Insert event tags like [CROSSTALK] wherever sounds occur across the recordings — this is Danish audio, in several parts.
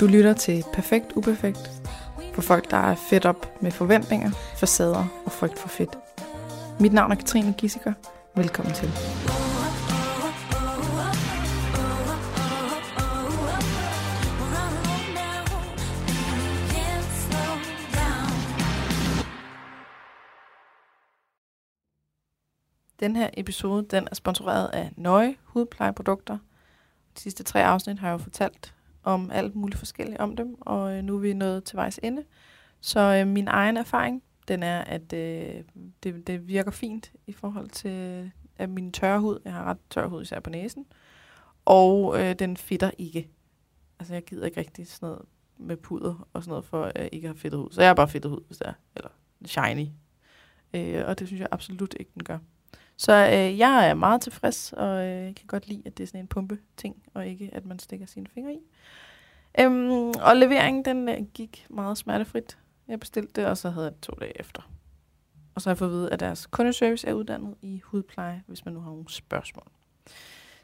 Du lytter til Perfekt Uperfekt for folk, der er fedt op med forventninger, facader og frygt for fedt. Mit navn er Katrine Gissiker. Velkommen til. Den her episode den er sponsoreret af Nøje Hudplejeprodukter. De sidste tre afsnit har jeg jo fortalt om alt muligt forskelligt om dem, og øh, nu er vi nået til vejs ende. Så øh, min egen erfaring, den er, at øh, det, det virker fint i forhold til øh, at min tørre hud. Jeg har ret tør hud, især på næsen. Og øh, den fitter ikke. Altså, jeg gider ikke rigtig sådan noget med puder og sådan noget, for at jeg ikke har fedtet hud. Så jeg har bare fedtet hud, hvis det er. Eller shiny. Øh, og det synes jeg absolut ikke, den gør. Så øh, jeg er meget tilfreds, og øh, kan godt lide, at det er sådan en pumpe-ting, og ikke at man stikker sine fingre i. Øhm, og leveringen, den øh, gik meget smertefrit. Jeg bestilte det, og så havde jeg det to dage efter. Og så har jeg fået at vide, at deres kundeservice er uddannet i hudpleje, hvis man nu har nogle spørgsmål.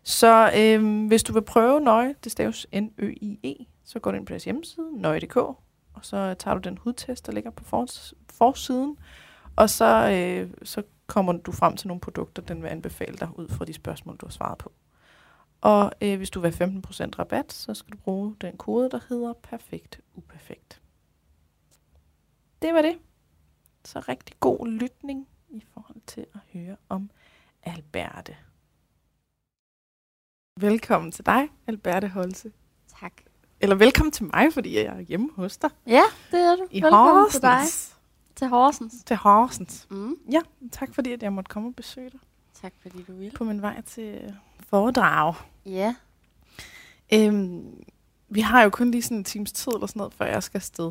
Så øhm, hvis du vil prøve Nøje, det staves N-Ø-I-E, så går du ind på deres hjemmeside, nøje.dk, og så tager du den hudtest, der ligger på fors- forsiden, og så, øh, så kommer du frem til nogle produkter, den vil anbefale dig ud fra de spørgsmål, du har svaret på. Og øh, hvis du vil have 15% rabat, så skal du bruge den kode, der hedder Perfekt Uperfekt. Det var det. Så rigtig god lytning i forhold til at høre om Alberte. Velkommen til dig, Alberte Holse. Tak. Eller velkommen til mig, fordi jeg er hjemme hos dig. Ja, det er du. I Velkommen til dig. Til Horsens. Til Horsens. Mm. Ja, tak fordi at jeg måtte komme og besøge dig Tak fordi du vil. på min vej til foredrag. Ja. Øhm, vi har jo kun lige sådan en times tid eller sådan noget, før jeg skal afsted.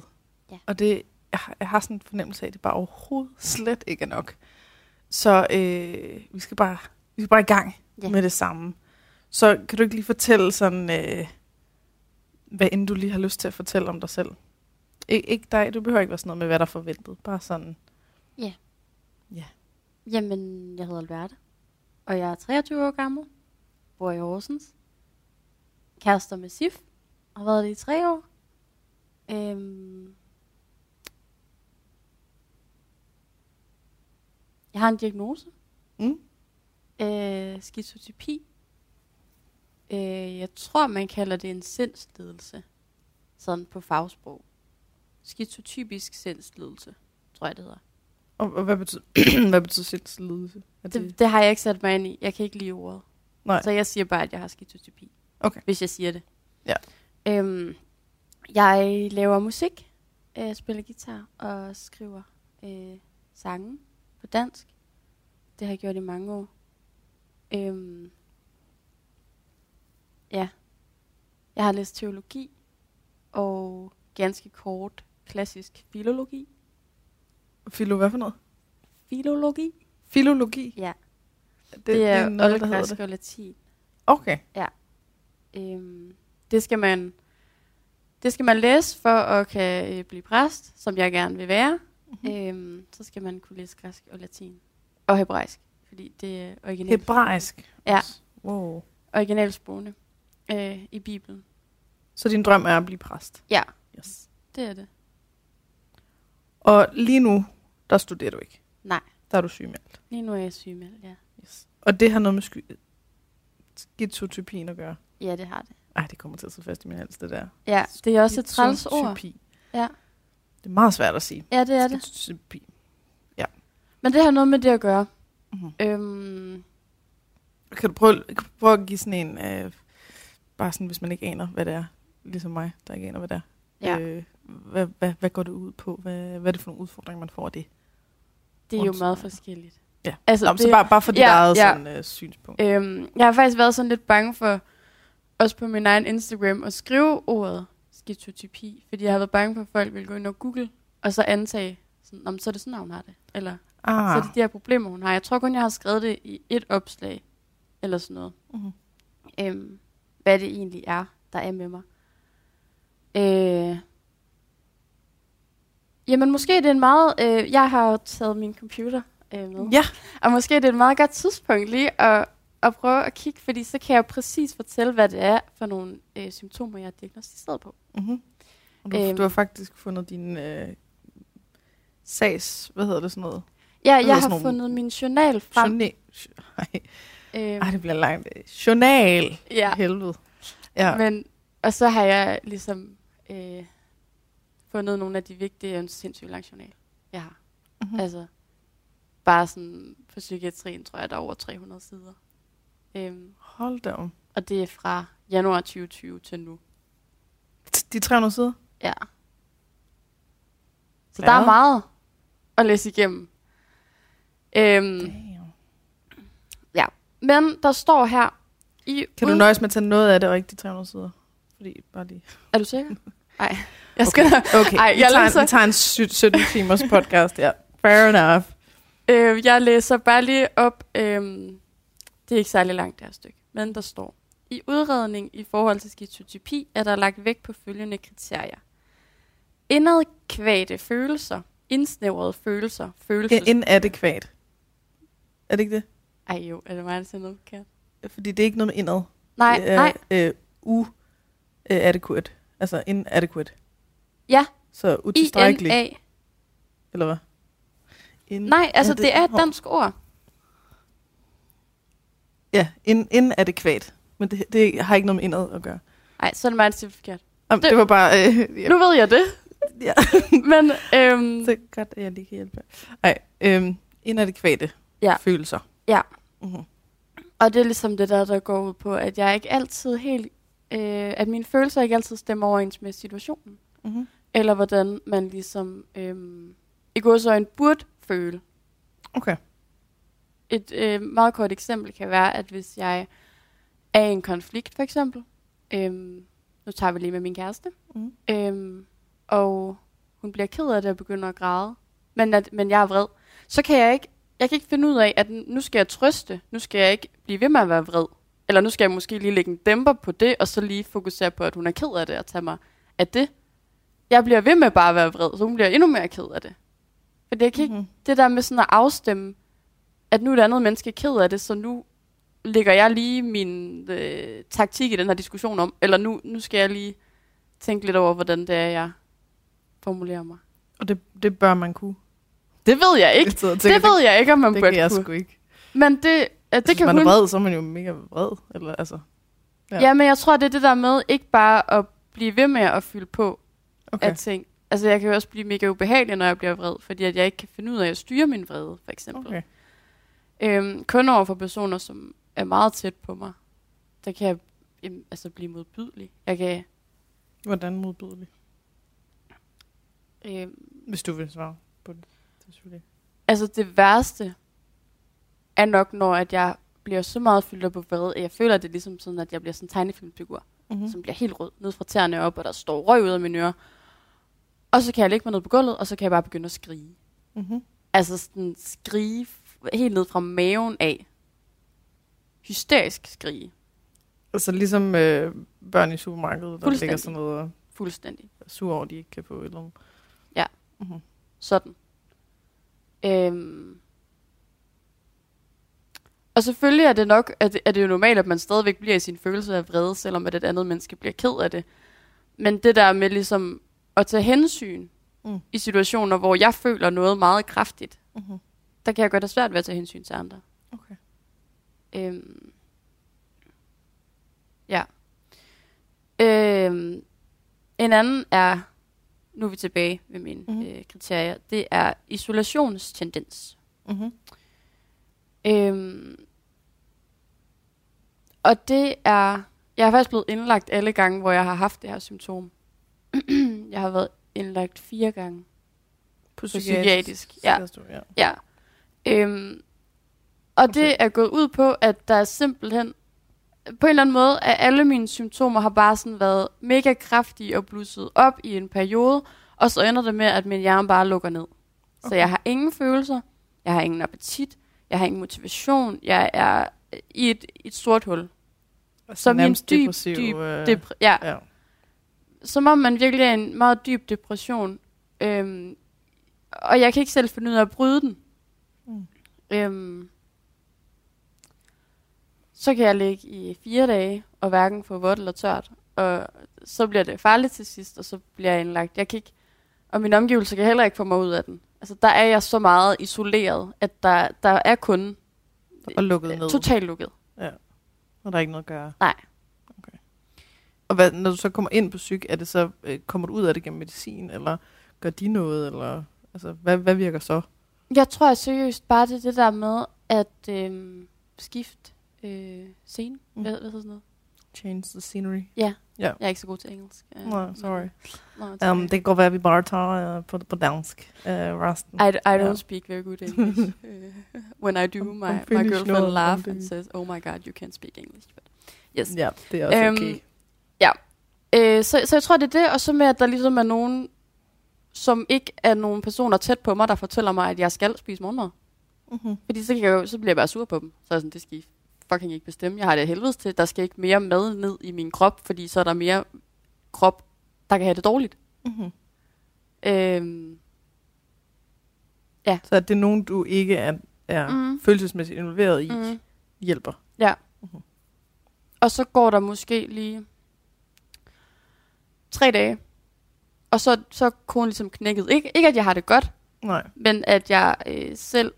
Ja. Og det, jeg, har- jeg har sådan en fornemmelse af, at det bare overhovedet slet ikke er nok. Så øh, vi skal bare vi skal bare i gang Ja. med det samme. Så kan du ikke lige fortælle sådan, øh, hvad end du lige har lyst til at fortælle om dig selv? Ik- ikke dig, du behøver ikke være sådan noget med, hvad der er forventet. Bare sådan, Jamen, jeg hedder Alberte. Og jeg er 23 år gammel. Bor i Horsens. Kærester med Sif. Har været det i tre år. Øhm. Jeg har en diagnose. mm, Øh, skizotypi. Øh, jeg tror, man kalder det en sindslidelse. Sådan på fagsprog. Skizotypisk sindslidelse, tror jeg, det hedder. og, og hvad betyder, [CLEARS THROAT] hvad betyder sindslidelse? Det, det har jeg ikke sat mig ind i. Jeg kan ikke lide ordet. Nej. Så jeg siger bare, at jeg har skizotypi. Okay. Hvis jeg siger det. Ja. Øhm, jeg laver musik, øh, spiller guitar og skriver øh, sange på dansk. Det har jeg gjort i mange år. Øhm, ja. Jeg har læst teologi og ganske kort klassisk filologi. Filo, hvad for noget? Filologi? Filologi? Ja. Det, Det, det er, noget, der hedder det. og latin. Okay. Øhm, det skal man det skal man læse for at kan øh, blive præst, som jeg gerne vil være. Mhm. Øhm, så skal man kunne læse græsk og latin. Og hebraisk, fordi det er originalt, Hebraisk? Ja. Wow. originalsprogene øh, i Bibelen. Så din drøm er at blive præst? Ja, Yes. det er det. Og lige nu, der studerer du ikke? Nej. Der er du sygemeldt? Lige nu er jeg sygemeldt, ja. Yes. Og det har noget med sky- at gøre? Ja, det har det. Ej, det kommer til at sidde fast i min hals, det der. Ja, det er også et træls ord. Ja. Det er meget svært at sige. Ja, det er det. Skizotypi. Men det har noget med det at gøre. Mhm. Øhm, Kan du prøve, kan du prøve at give sådan en, øh, bare sådan, hvis man ikke aner, hvad det er, ligesom mig, der ikke aner, hvad det er. Ja, Øh, hvad, hvad, hvad går det ud på? Hvad, hvad er det for nogle udfordringer, man får af det? det er jo meget forskelligt. Ja. Altså, Nå, men så det- bare, bare for dit ja, eget ja. sådan, øh, synspunkt. Øhm, jeg har faktisk været sådan lidt bange for, også på min egen Instagram, at skrive ordet skizotypi, fordi jeg har været bange for, at folk ville gå ind og google, og så antage, sådan, om så er det sådan, hun har det. Eller Ah. så er det de her problemer, hun har. Jeg tror kun, jeg har skrevet det i et opslag, eller sådan noget. Mhm. Øhm, hvad det egentlig er, der er med mig. Øh, jamen, måske er det en meget... Øh, jeg har jo taget min computer øh, med. Ja, Og måske er det et meget godt tidspunkt lige at at prøve at kigge, fordi så kan jeg præcis fortælle, hvad det er for nogle øh, symptomer, jeg er diagnostiseret på. Mm-hmm. Og du, Øhm. du har faktisk fundet din øh, sags... Hvad hedder det sådan noget? Ja, jeg har nogle- fundet min journal frem. Journal. Ej, Øhm, ej, det bliver langt. Journal. ja, Helvede. Ja. men, og så har jeg ligesom øh, fundet nogle af de vigtige, en sindssygt lang journal, jeg har. Mm-hmm. Mm. Altså, bare sådan, på psykiatrien tror jeg, der er over 300 sider. Øhm, Hold da om. og det er fra januar 2020 til nu. De 300 sider? Ja. Så Ja. der er meget at læse igennem. Øhm, Damn. men der står her i Kan du nøjes med at tage noget af det, og ikke de 300 sider? Fordi, bare lige... Er du sikker? [LAUGHS] Nej. Jeg skal okay. Okay, Ej, vi, jeg tager, læser- vi tager en sy- 17 timers podcast, ja. Fair enough. øh, jeg læser bare lige op. Øhm, det er ikke særlig langt, det her stykke. Men der står, i udredning i forhold til skizotypi er der lagt vægt på følgende kriterier. Indadkvate følelser, indsnævrede følelser, følelses... In- inadekvat. Er det ikke det? Ej jo, er det mig, der siger noget forkert? Fordi det er ikke noget med indad. Nej, det er, nej. Øh, u øh. Altså inadequate. Ja, Så utilstrækkelig. I-N-A. Eller hvad? In, Nej, altså det er et dansk ord. Ja, in, inadekvat. Men det, det har ikke noget med indad at gøre. Nej, så er det mig, siger forkert. Jamen, det, Det- det var bare... Øh, ja, [LAUGHS] Nu ved jeg det. [LAUGHS] ja. [LAUGHS] Men øhm, Så det godt, at jeg lige kan hjælpe. Nej, øhm, inadekvate Ja. følelser. Ja. Mm-hmm. Og det er ligesom det der, der går ud på, at jeg ikke altid helt, øh, at mine følelser ikke altid stemmer overens med situationen. Mm-hmm. Eller hvordan man ligesom øh, i godsøjne burde føle. Okay. Et øh, meget kort eksempel kan være, at hvis jeg er i en konflikt for eksempel, øh, nu tager vi lige med min kæreste, Mm. øh, og hun bliver ked af det og begynder at græde, men, at, men jeg er vred, så kan jeg ikke, jeg kan ikke finde ud af, at nu skal jeg trøste, nu skal jeg ikke blive ved med at være vred, eller nu skal jeg måske lige lægge en dæmper på det, og så lige fokusere på, at hun er ked af det, og tage mig af det. Jeg bliver ved med bare at være vred, så hun bliver endnu mere ked af det. For det, kan ikke, Mm-hmm. det der med sådan at afstemme, at nu er et andet menneske ked af det, så nu lægger jeg lige min øh, taktik i den her diskussion om, eller nu, nu skal jeg lige tænke lidt over, hvordan det er, jeg formulerer mig. Og det, det bør man kunne. Det ved jeg ikke. Jeg Det ved jeg ikke, om man det, det burde kan jeg kunne. sgu ikke. Men det, øh, det Hvis kan man hun... er vred, så er man jo mega vred. Eller, altså, Ja. Ja. ja, men jeg tror, det er det der med ikke bare at blive ved med at fylde på okay. af ting. Altså, jeg kan jo også blive mega ubehagelig, når jeg bliver vred, fordi at jeg ikke kan finde ud af at styre min vrede, for eksempel. okay. Øhm, kun over for personer, som er meget tæt på mig, der kan jeg jamen, altså blive modbydelig. Jeg kan, Hvordan modbydelig? øhm, Hvis du vil svare på det. det selvfølgelig. altså det værste er nok, når at jeg bliver så meget fyldt op på vrede, at jeg føler, at det er ligesom sådan, at jeg bliver sådan en tegnefilmfigur, Mm-hmm. mm. som bliver helt rød, ned fra tæerne op, og der står røg ud af mine ører. Og så kan jeg lægge mig ned på gulvet, og så kan jeg bare begynde at skrige. Mm-hmm. Altså sådan skrige helt ned fra maven af. Hysterisk skrige. Altså ligesom øh, børn i supermarkedet, der ligger sådan noget og Fuldstændig. er sure over, de ikke kan få et eller andet. Ja. Mm-hmm. Sådan. Øhm. Og selvfølgelig er det nok, at det, er det jo normalt, at man stadigvæk bliver i sin følelse af vrede, selvom at et andet menneske bliver ked af det. Men det der med ligesom at tage hensyn Mm. i situationer, hvor jeg føler noget meget kraftigt, Mm-hmm. der kan jeg godt have svært ved at tage hensyn til andre. Okay. Øhm. Ja. Øhm. En anden er, nu er vi tilbage ved mine Mhm. mm. øh, kriterier, det er isolationstendens. Mm-hmm. Øhm. Og det er, jeg har faktisk blevet indlagt alle gange, hvor jeg har haft det her symptom. [CLEARS THROAT] jeg har været indlagt fire gange. På psykiatrisk, ja. siger du, ja. Ja. Øhm, og Okay. det er gået ud på, at der er simpelthen, på en eller anden måde, at alle mine symptomer har bare sådan været mega kraftige og blusset op i en periode, og så ender det med, at min hjerne bare lukker ned. Okay. Så jeg har ingen følelser, jeg har ingen appetit, jeg har ingen motivation, jeg er i et, et sort hul. Altså Som i en dyb, depressiv, dyb øh, Depre- ja, ja. som om man virkelig er en meget dyb depression. Øhm, og jeg kan ikke selv finde ud af at bryde den. Mm. Øhm, så kan jeg ligge i fire dage og hverken få vådt eller tørt. Og så bliver det farligt til sidst, og så bliver jeg indlagt. Jeg kan ikke, og min omgivelse kan heller ikke få mig ud af den. Altså, der er jeg så meget isoleret, at der, der er kun Og lukket ned. totalt lukket. Og der er ikke noget at gøre. Nej. Okay. Og hvad, når du så kommer ind på psyk, er det så, øh, kommer du ud af det gennem medicin, eller gør de noget, eller altså, hvad, hvad virker så? Jeg tror jeg seriøst bare, det det der med at øh, skifte øh, scene. Mm. Hvad, hvad hedder sådan noget? Change the scenery. Ja. Ja. Jeg er ikke så god til engelsk. Øh, No, sorry. No, Um, det kan godt være, at vi bare tager uh, på, på dansk uh, resten. I, I don't Ja. speak very good English. uh, [LAUGHS] when I do, my, I'm my girlfriend no, laugh I'm and says, oh my god, you can't speak English. But yes. Ja, det er også Øhm, okay. Øh, så, så jeg tror, det er det, og så med, at der ligesom er nogen, som ikke er nogen personer tæt på mig, der fortæller mig, at jeg skal spise morgenmad. Mm-hmm. Fordi så, kan jeg jo, så bliver jeg bare sur på dem. Så er sådan, det skal I fucking ikke bestemme. Jeg har det helvedes til. Der skal ikke mere mad ned i min krop, fordi så er der mere krop, der kan have det dårligt. Mm-hmm. Øhm, Så at det er nogen, du ikke er, er mm. følelsesmæssigt involveret i, mm. hjælper. Og så går der måske lige tre dage, og så, så er konen ligesom knækket. Ikke, ikke at jeg har det godt, Nej. men at jeg øh, selv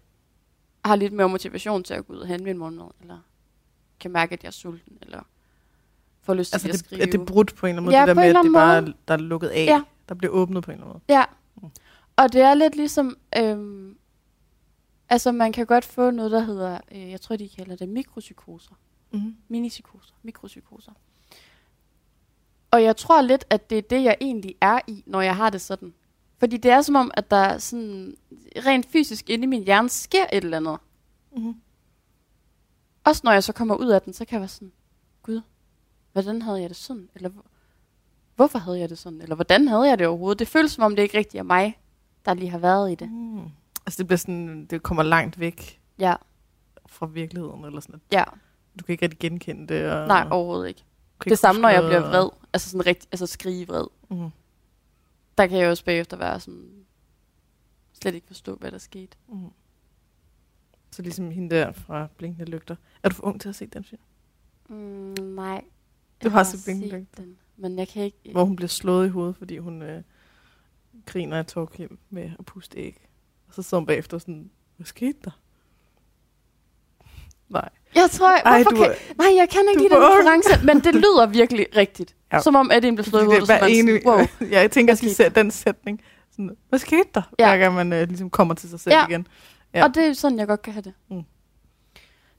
har lidt mere motivation til at gå ud og handle min morgenmad, eller kan mærke, at jeg er sulten, eller får lyst til Altså, at det, skrive. er det brudt på en eller anden måde, Ja, det der med, at det bare måde. er, der er lukket af. Ja. Der bliver åbnet på en eller anden Ja. Mm. Og det er lidt ligesom, øhm, altså man kan godt få noget, der hedder, øh, jeg tror de kalder det mikropsykoser, måde. Mm-hmm. minipsykoser, mikropsykoser. Og jeg tror lidt, at det er det, jeg egentlig er i, når jeg har det sådan. Fordi det er som om, at der sådan, rent fysisk inde i min hjerne sker et eller andet. Mm-hmm. Også når jeg så kommer ud af den, så kan jeg være sådan, Gud, hvordan havde jeg det sådan? Eller hvor- hvorfor havde jeg det sådan? Eller hvordan havde jeg det overhovedet? Det føles som om, det ikke rigtig er mig, der lige har været i det. Mm. Altså det bliver sådan, det kommer langt væk Ja, fra virkeligheden, eller sådan, ja. du kan ikke rigtig genkende det. Og Nej, overhovedet ikke. kan Det ikke samme, når jeg bliver vred. Altså sådan rigtig, altså skrige vred. Mm. Der kan jeg også bagefter være sådan, slet ikke forstå, hvad der skete. Mm. Så ligesom hende der fra Blinkende Lygter. Er du for ung til at se den film? Mm, nej. Du Jeg har set Blinkende Lygter. den, men jeg kan ikke... Hvor hun bliver slået i hovedet, fordi hun øh, griner af Torkild med at puste æg. Og så sidder hun bagefter sådan, hvad skete der? Nej. Jeg tror, Ej, hvorfor du, kan, nej, jeg kan ikke lide den reference, men det lyder virkelig rigtigt. [LAUGHS] Ja. Som om, at en bliver slået i hovedet, det er og sådan, wow. [LAUGHS] ja, jeg tænker især den sætning. Sådan, hvad skete der? Ja. Hver gang man øh, ligesom kommer til sig selv Ja. igen. Ja. Og det er sådan, jeg godt kan have det. Mm.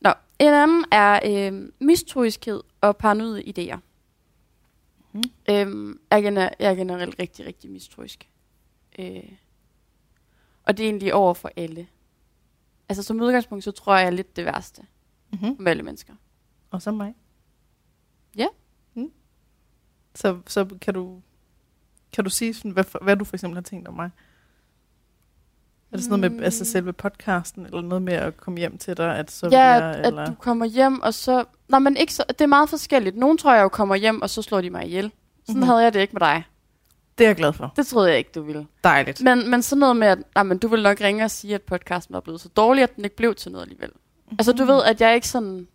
Nå, en anden er øh, mistroiskhed og paranoide idéer. Mm. Øhm, jeg, er jeg er generelt rigtig, rigtig mistroisk. Øh, og det er egentlig over for alle. Altså som udgangspunkt, så tror jeg, jeg er lidt det værste Mm-hmm. om alle mennesker. Og så mig. Ja. Mm. Så, så kan du kan du sige, sådan, hvad, hvad du for eksempel har tænkt om mig? Er det sådan noget med Mm. altså selve podcasten, eller noget med at komme hjem til dig, at så ja, bliver, at, eller? at du kommer hjem, og så... Nej, men ikke så, det er meget forskelligt. Nogle tror jeg jo kommer hjem, og så slår de mig ihjel. Sådan Mhm. mm-hmm. havde jeg det ikke med dig. Det er jeg glad for. Det troede jeg ikke, du ville. Dejligt. Men, men sådan noget med, at nej, men du vil nok ringe og sige, at podcasten var blevet så dårlig, at den ikke blev til noget alligevel. Mm. Altså, du ved, at jeg ikke sådan...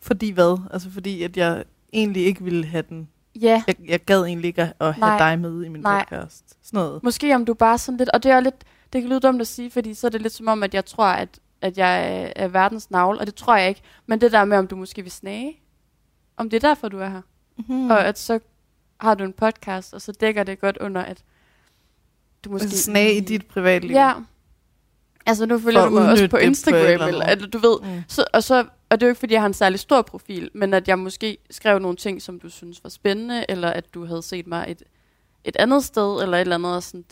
Fordi hvad? Altså fordi, at jeg egentlig ikke ville have den... Ja, Jeg, jeg gad egentlig ikke at, at have Nej. dig med i min Nej. podcast. Sådan noget. måske om du bare sådan lidt... Og det er lidt... Det kan lyde dumt at sige, fordi så er det lidt som om, at jeg tror, at, at jeg er, er verdens navl, og det tror jeg ikke. Men det der med, om du måske vil snage, om det er derfor, du er her. Mm. Mm. Og at så har du en podcast, og så dækker det godt under, at du måske... snage i dit privatliv. Ja. Altså, nu følger For du mig også på det på Instagram, eller eller, eller du ved, Mm. Så, og, så, og det er jo ikke, fordi jeg har en særlig stor profil, men at jeg måske skrev nogle ting, som du synes var spændende, eller at du havde set mig et, et andet sted, eller et eller andet. og Sådan,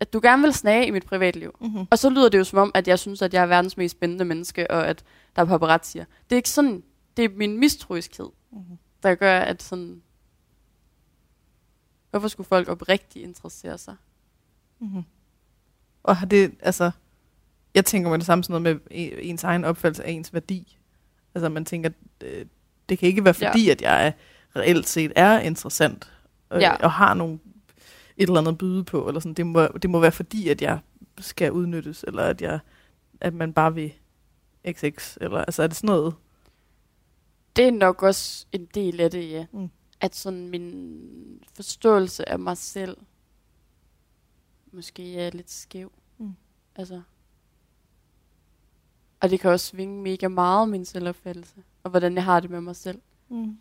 at du gerne vil snage i mit privatliv. Mm-hmm. Og så lyder det jo som om, at jeg synes, at jeg er verdens mest spændende menneske, og at der er paparazzier. Det er ikke sådan, det er min mistroiskhed, Mm-hmm. der gør, at sådan... Hvorfor skulle folk oprigtigt interessere sig? Mm-hmm. Og har det, altså, jeg tænker med det samme sådan noget med e- ens egen opfattelse af ens værdi. Altså man tænker, øh, det kan ikke være Ja. fordi, at jeg reelt set er interessant, øh, Ja. og har nogle, et eller andet at byde på, eller sådan. Det må, det må være fordi, at jeg skal udnyttes, eller at, jeg, at man bare vil XX? Eller altså, er det sådan noget? Det er nok også en del af det, ja. Mm. At sådan min forståelse af mig selv måske er lidt skæv. Mm. Altså. Og det kan også svinge mega meget, min selvopfattelse. Og hvordan jeg har det med mig selv. Mm.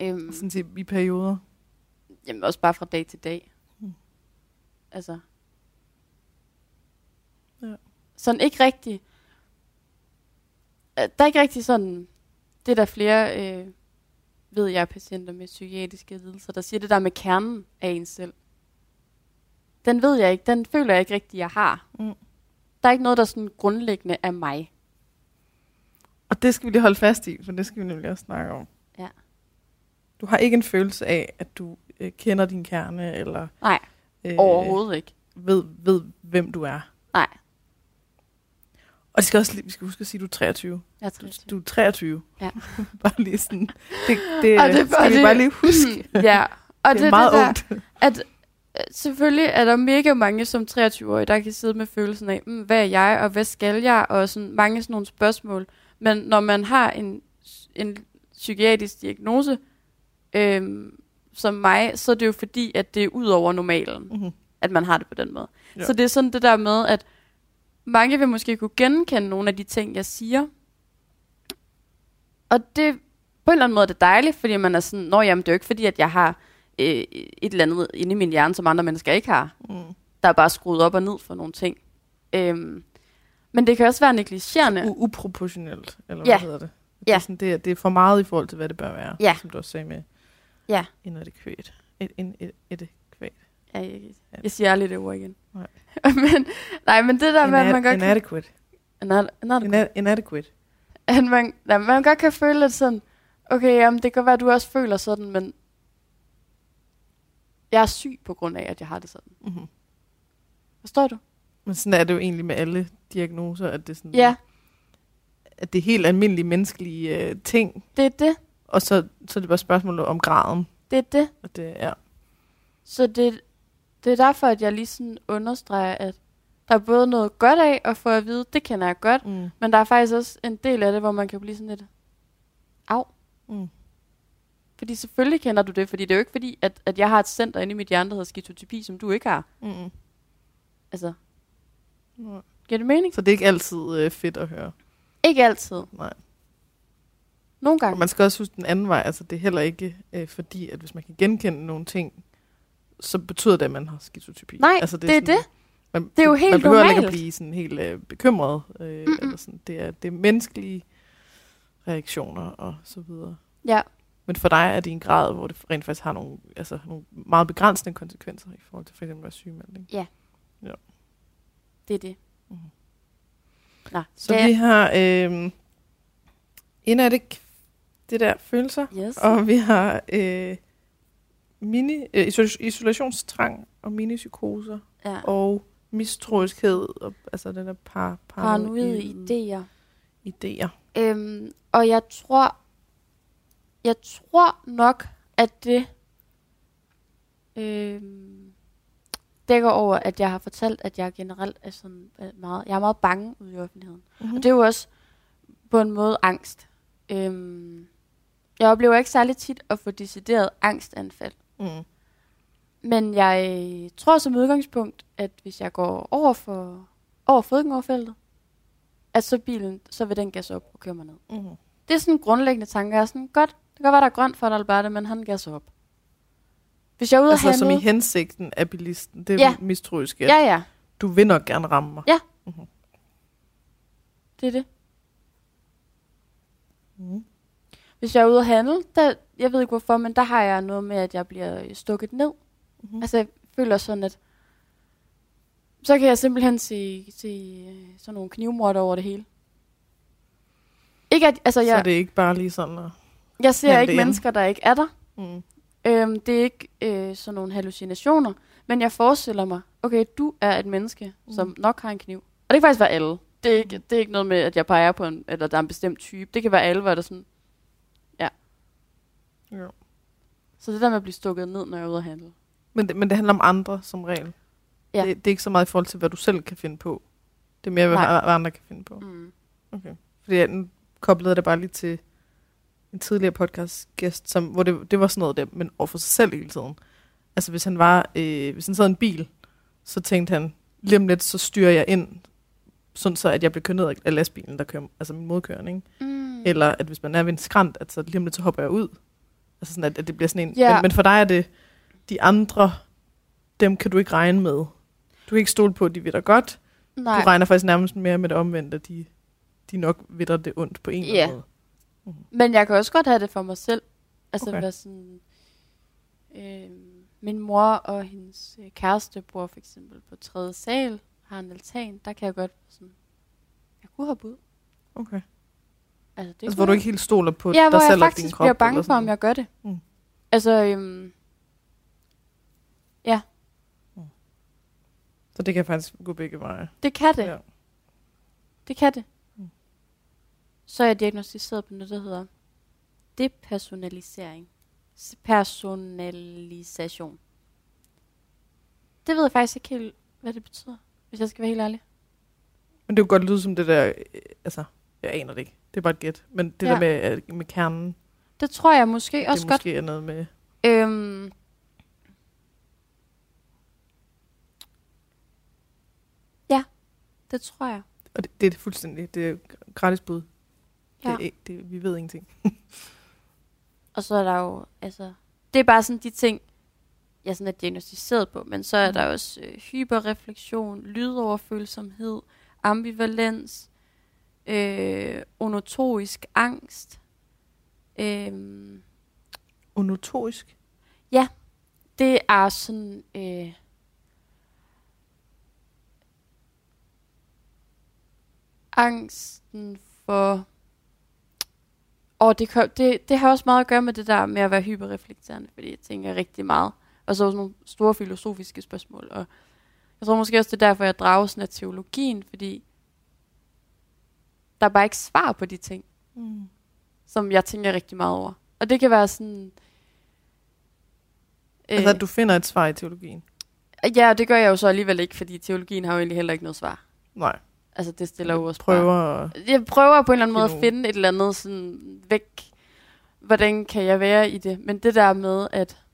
Øhm, Sådan til, i perioder? jamen også bare fra dag til dag. Mm. Altså. Ja. Sådan ikke rigtig. Øh, Der er ikke rigtig sådan. Det er der flere, øh, ved jeg, patienter med psykiatriske lidelser, der siger det der med kernen af en selv. Den ved jeg ikke. Den føler jeg ikke rigtig, jeg har. Mm. Der er ikke noget, der er sådan grundlæggende af mig. Og det skal vi lige holde fast i, for det skal vi nemlig også snakke om. Ja. Du har ikke en følelse af, at du øh, kender din kerne, eller Nej, øh, overhovedet ikke. ved, ved, hvem du er. Nej, Og det skal også, lige- vi skal huske at sige, at du er 23. jeg Du, tror det. du er 23. Ja. [LAUGHS] bare lige sådan. Det, det, Og det er skal bare vi det- bare lige huske. [LAUGHS] ja, og det er meget det der, ungt. at selvfølgelig er der mega mange som 23-årige, der kan sidde med følelsen af, mm, hvad er jeg, og hvad skal jeg, og sådan mange sådan nogle spørgsmål. Men når man har en, en psykiatrisk diagnose, øhm, som mig, så er det jo fordi, at det er ud over normalen, Mm-hmm. at man har det på den måde. Ja. Så det er sådan det der med, at mange vil måske kunne genkende nogle af de ting, jeg siger. Og det på en eller anden måde er det dejligt, fordi man er sådan, nå jamen, det er jo ikke fordi, at jeg har øh, et eller andet inde i min hjerne, som andre mennesker ikke har. Mm. Der er bare skruet op og ned for nogle ting. Øhm, men det kan også være negligerende. U- uproportionelt, eller Ja. hvad hedder det? Det, Ja. er sådan, det, er, det er for meget i forhold til, hvad det bør være, Ja. som du også sagde med Ja. inadekvat. Et, en, et, et, et, Ja, jeg, jeg siger aldrig det ord igen. Nej. [LAUGHS] men, nej, men det der med, at man godt kan... inadequate. Inad, inad, Ina- inadequate. at man, nej, man godt kan føle lidt sådan, okay, jamen, det kan være, at du også føler sådan, men jeg er syg på grund af, at jeg har det sådan. Mm-hmm. Forstår du? Men sådan er det jo egentlig med alle diagnoser, at det er, sådan, Ja, at det er helt almindelige menneskelige øh, ting, det er det. og så, så er det bare spørgsmål om graden. Det er det. Og det, ja. Så det, det er derfor, at jeg lige sådan understreger, at der er både noget godt af at få at vide, det kender jeg godt, Mm. men der er faktisk også en del af det, hvor man kan blive sådan lidt, af. Mm. Fordi selvfølgelig kender du det, fordi det er jo ikke fordi, at, at jeg har et center inde i mit hjerne, der hedder skizotypi, som du ikke har. Mm. Altså, Mm. giver det mening? Så det er ikke altid øh, fedt at høre. Ikke altid. Nej. Nogle Og gange. man skal også huske den anden vej. Altså, det er heller ikke øh, fordi, at hvis man kan genkende nogle ting, så betyder det, at man har skizotypi. Nej, altså, det er det. Man, Det er jo helt Man behøver ikke at normalt. blive sådan helt øh, bekymret. Øh, Mm-mm. eller sådan. Det, er, det er menneskelige reaktioner og så videre. Ja, Men for dig er det i en grad, hvor det rent faktisk har nogle, altså, nogle meget begrænsende konsekvenser i forhold til for eksempel at være sygemelding. det er det. Mhm. Nå, Så ja. vi har øh, en af det, det der følelser, Yes. og vi har øh, mini, øh, isol- isolationstrang og minipsykoser ja. og mistroiskhed, og, altså den der par, Paranoide paranoide idéer. idéer. Øhm, og jeg tror, jeg tror nok, at det øhm, dækker over, at jeg har fortalt, at jeg generelt er sådan øh, meget, jeg er meget bange ude i offentligheden. Mm-hmm. Og det er jo også på en måde angst. Øhm, jeg oplever ikke særlig tit at få decideret angstanfald. mm. Men jeg tror som udgangspunkt, at hvis jeg går over for over fodgængerfeltet, at så bilen, så vil den gasse op og køre mig ned. Mm. Det er sådan en grundlæggende tanke. Jeg er sådan, godt, det kan godt være, der er grønt for Alberte, men han gasser op. Hvis jeg er ude Altså at som i handle... hensigten af bilisten, det er Ja. ja. mistroisk, Ja, ja, du vil nok gerne ramme mig. Ja. Mm-hmm. det er det. Mm. Hvis jeg er ude at handle, der, jeg ved ikke hvorfor, men der har jeg noget med, at jeg bliver stukket ned. Mm-hmm. Altså, jeg føler sådan, at så kan jeg simpelthen se, se øh, sådan nogle knivmorder over det hele. Ikke at, altså, Så jeg, er det ikke bare lige sådan at... jeg ser ikke mennesker, der ikke er der. Mm. Øhm, det er ikke øh, sådan nogle hallucinationer, men jeg forestiller mig, okay, du er et menneske, mm. som nok har en kniv. Og det kan faktisk være alle. Det er, ikke, det er ikke noget med, at jeg peger på en, eller der er en bestemt type. Det kan være alle, hvor der sådan, Ja. så det der med at blive stukket ned, når jeg er ude at handle. Men, det, men det handler om andre som regel. Ja. Det, det er ikke så meget i forhold til, hvad du selv kan finde på. Det er mere, hvad, hvad andre kan finde på. Mm. Okay. Fordi jeg koblede det bare lige til en tidligere podcast-gæst, som, hvor det, det var sådan noget der, men over for sig selv hele tiden. Altså hvis han var, øh, hvis han sad i en bil, så tænkte han, lige om lidt, så styrer jeg ind, sådan så, at jeg bliver kørt ned af lastbilen, der kører, altså min modkørende, ikke? Mm. Eller at hvis man er ved en skrant, at så lige om lidt, så hopper jeg ud. Altså sådan, at, at det bliver sådan en... Ja. Men, men for dig er det, de andre, dem kan du ikke regne med. Du kan ikke stole på, at de ved dig godt. Nej. Du regner faktisk nærmest mere med det omvendte, at de, de nok ved dig det ondt på en eller Ja. anden måde. Men jeg kan også godt have det for mig selv. Altså Okay. være sådan... Øh, min mor og hendes øh, kæreste bor for eksempel på tredje sal, har en altan. Der kan jeg godt sådan... Jeg kunne hoppe ud. Okay. Altså, det altså, hvor du jeg. ikke helt stoler på Ja, dig hvor jeg selv og din faktisk krop. bliver bange for, om jeg gør det. Mm. Altså, øhm, Så det kan faktisk gå begge veje. det kan det. Ja. Det kan det. Så er jeg diagnostiseret på noget, der hedder depersonalisering. Personalisation. Det ved jeg faktisk ikke helt, hvad det betyder, hvis jeg skal være helt ærlig. Men det kunne godt lyde som det der... øh, Altså, jeg aner det ikke. Det er bare et gæt. Men det Ja. der med, øh, med kernen, Det tror jeg måske også det godt. måske er noget med... Øhm, ja, det tror jeg. Og det, det er det fuldstændig... Det er gratis bud. Ja. Det, det, vi ved ingenting. Og så er der jo, altså, det er bare sådan de ting, jeg sådan er diagnostiseret på, men så er Mm. der også øh, hyperreflektion, lydoverfølsomhed, ambivalens, øh, onotorisk angst. Øh, Onotorisk. det er sådan, øh, angsten for, og det, kan- det, det har også meget at gøre med det der med at være hyperreflekterende, fordi jeg tænker rigtig meget. Og så også nogle store filosofiske spørgsmål. Og jeg tror måske også, det er derfor, jeg drager sådan af teologien, fordi der er bare ikke svar på de ting, Mm. som jeg tænker rigtig meget over. Og det kan være sådan... Øh, Altså, at du finder et svar i teologien. Ja, og det gør jeg jo så alligevel ikke, fordi teologien har jo egentlig heller ikke noget svar. Nej. Altså, det stiller jo også bare- Prøver at... Jeg prøver på en eller anden måde at finde et eller andet sådan væk. Hvordan kan jeg være i det? Men det der med, at...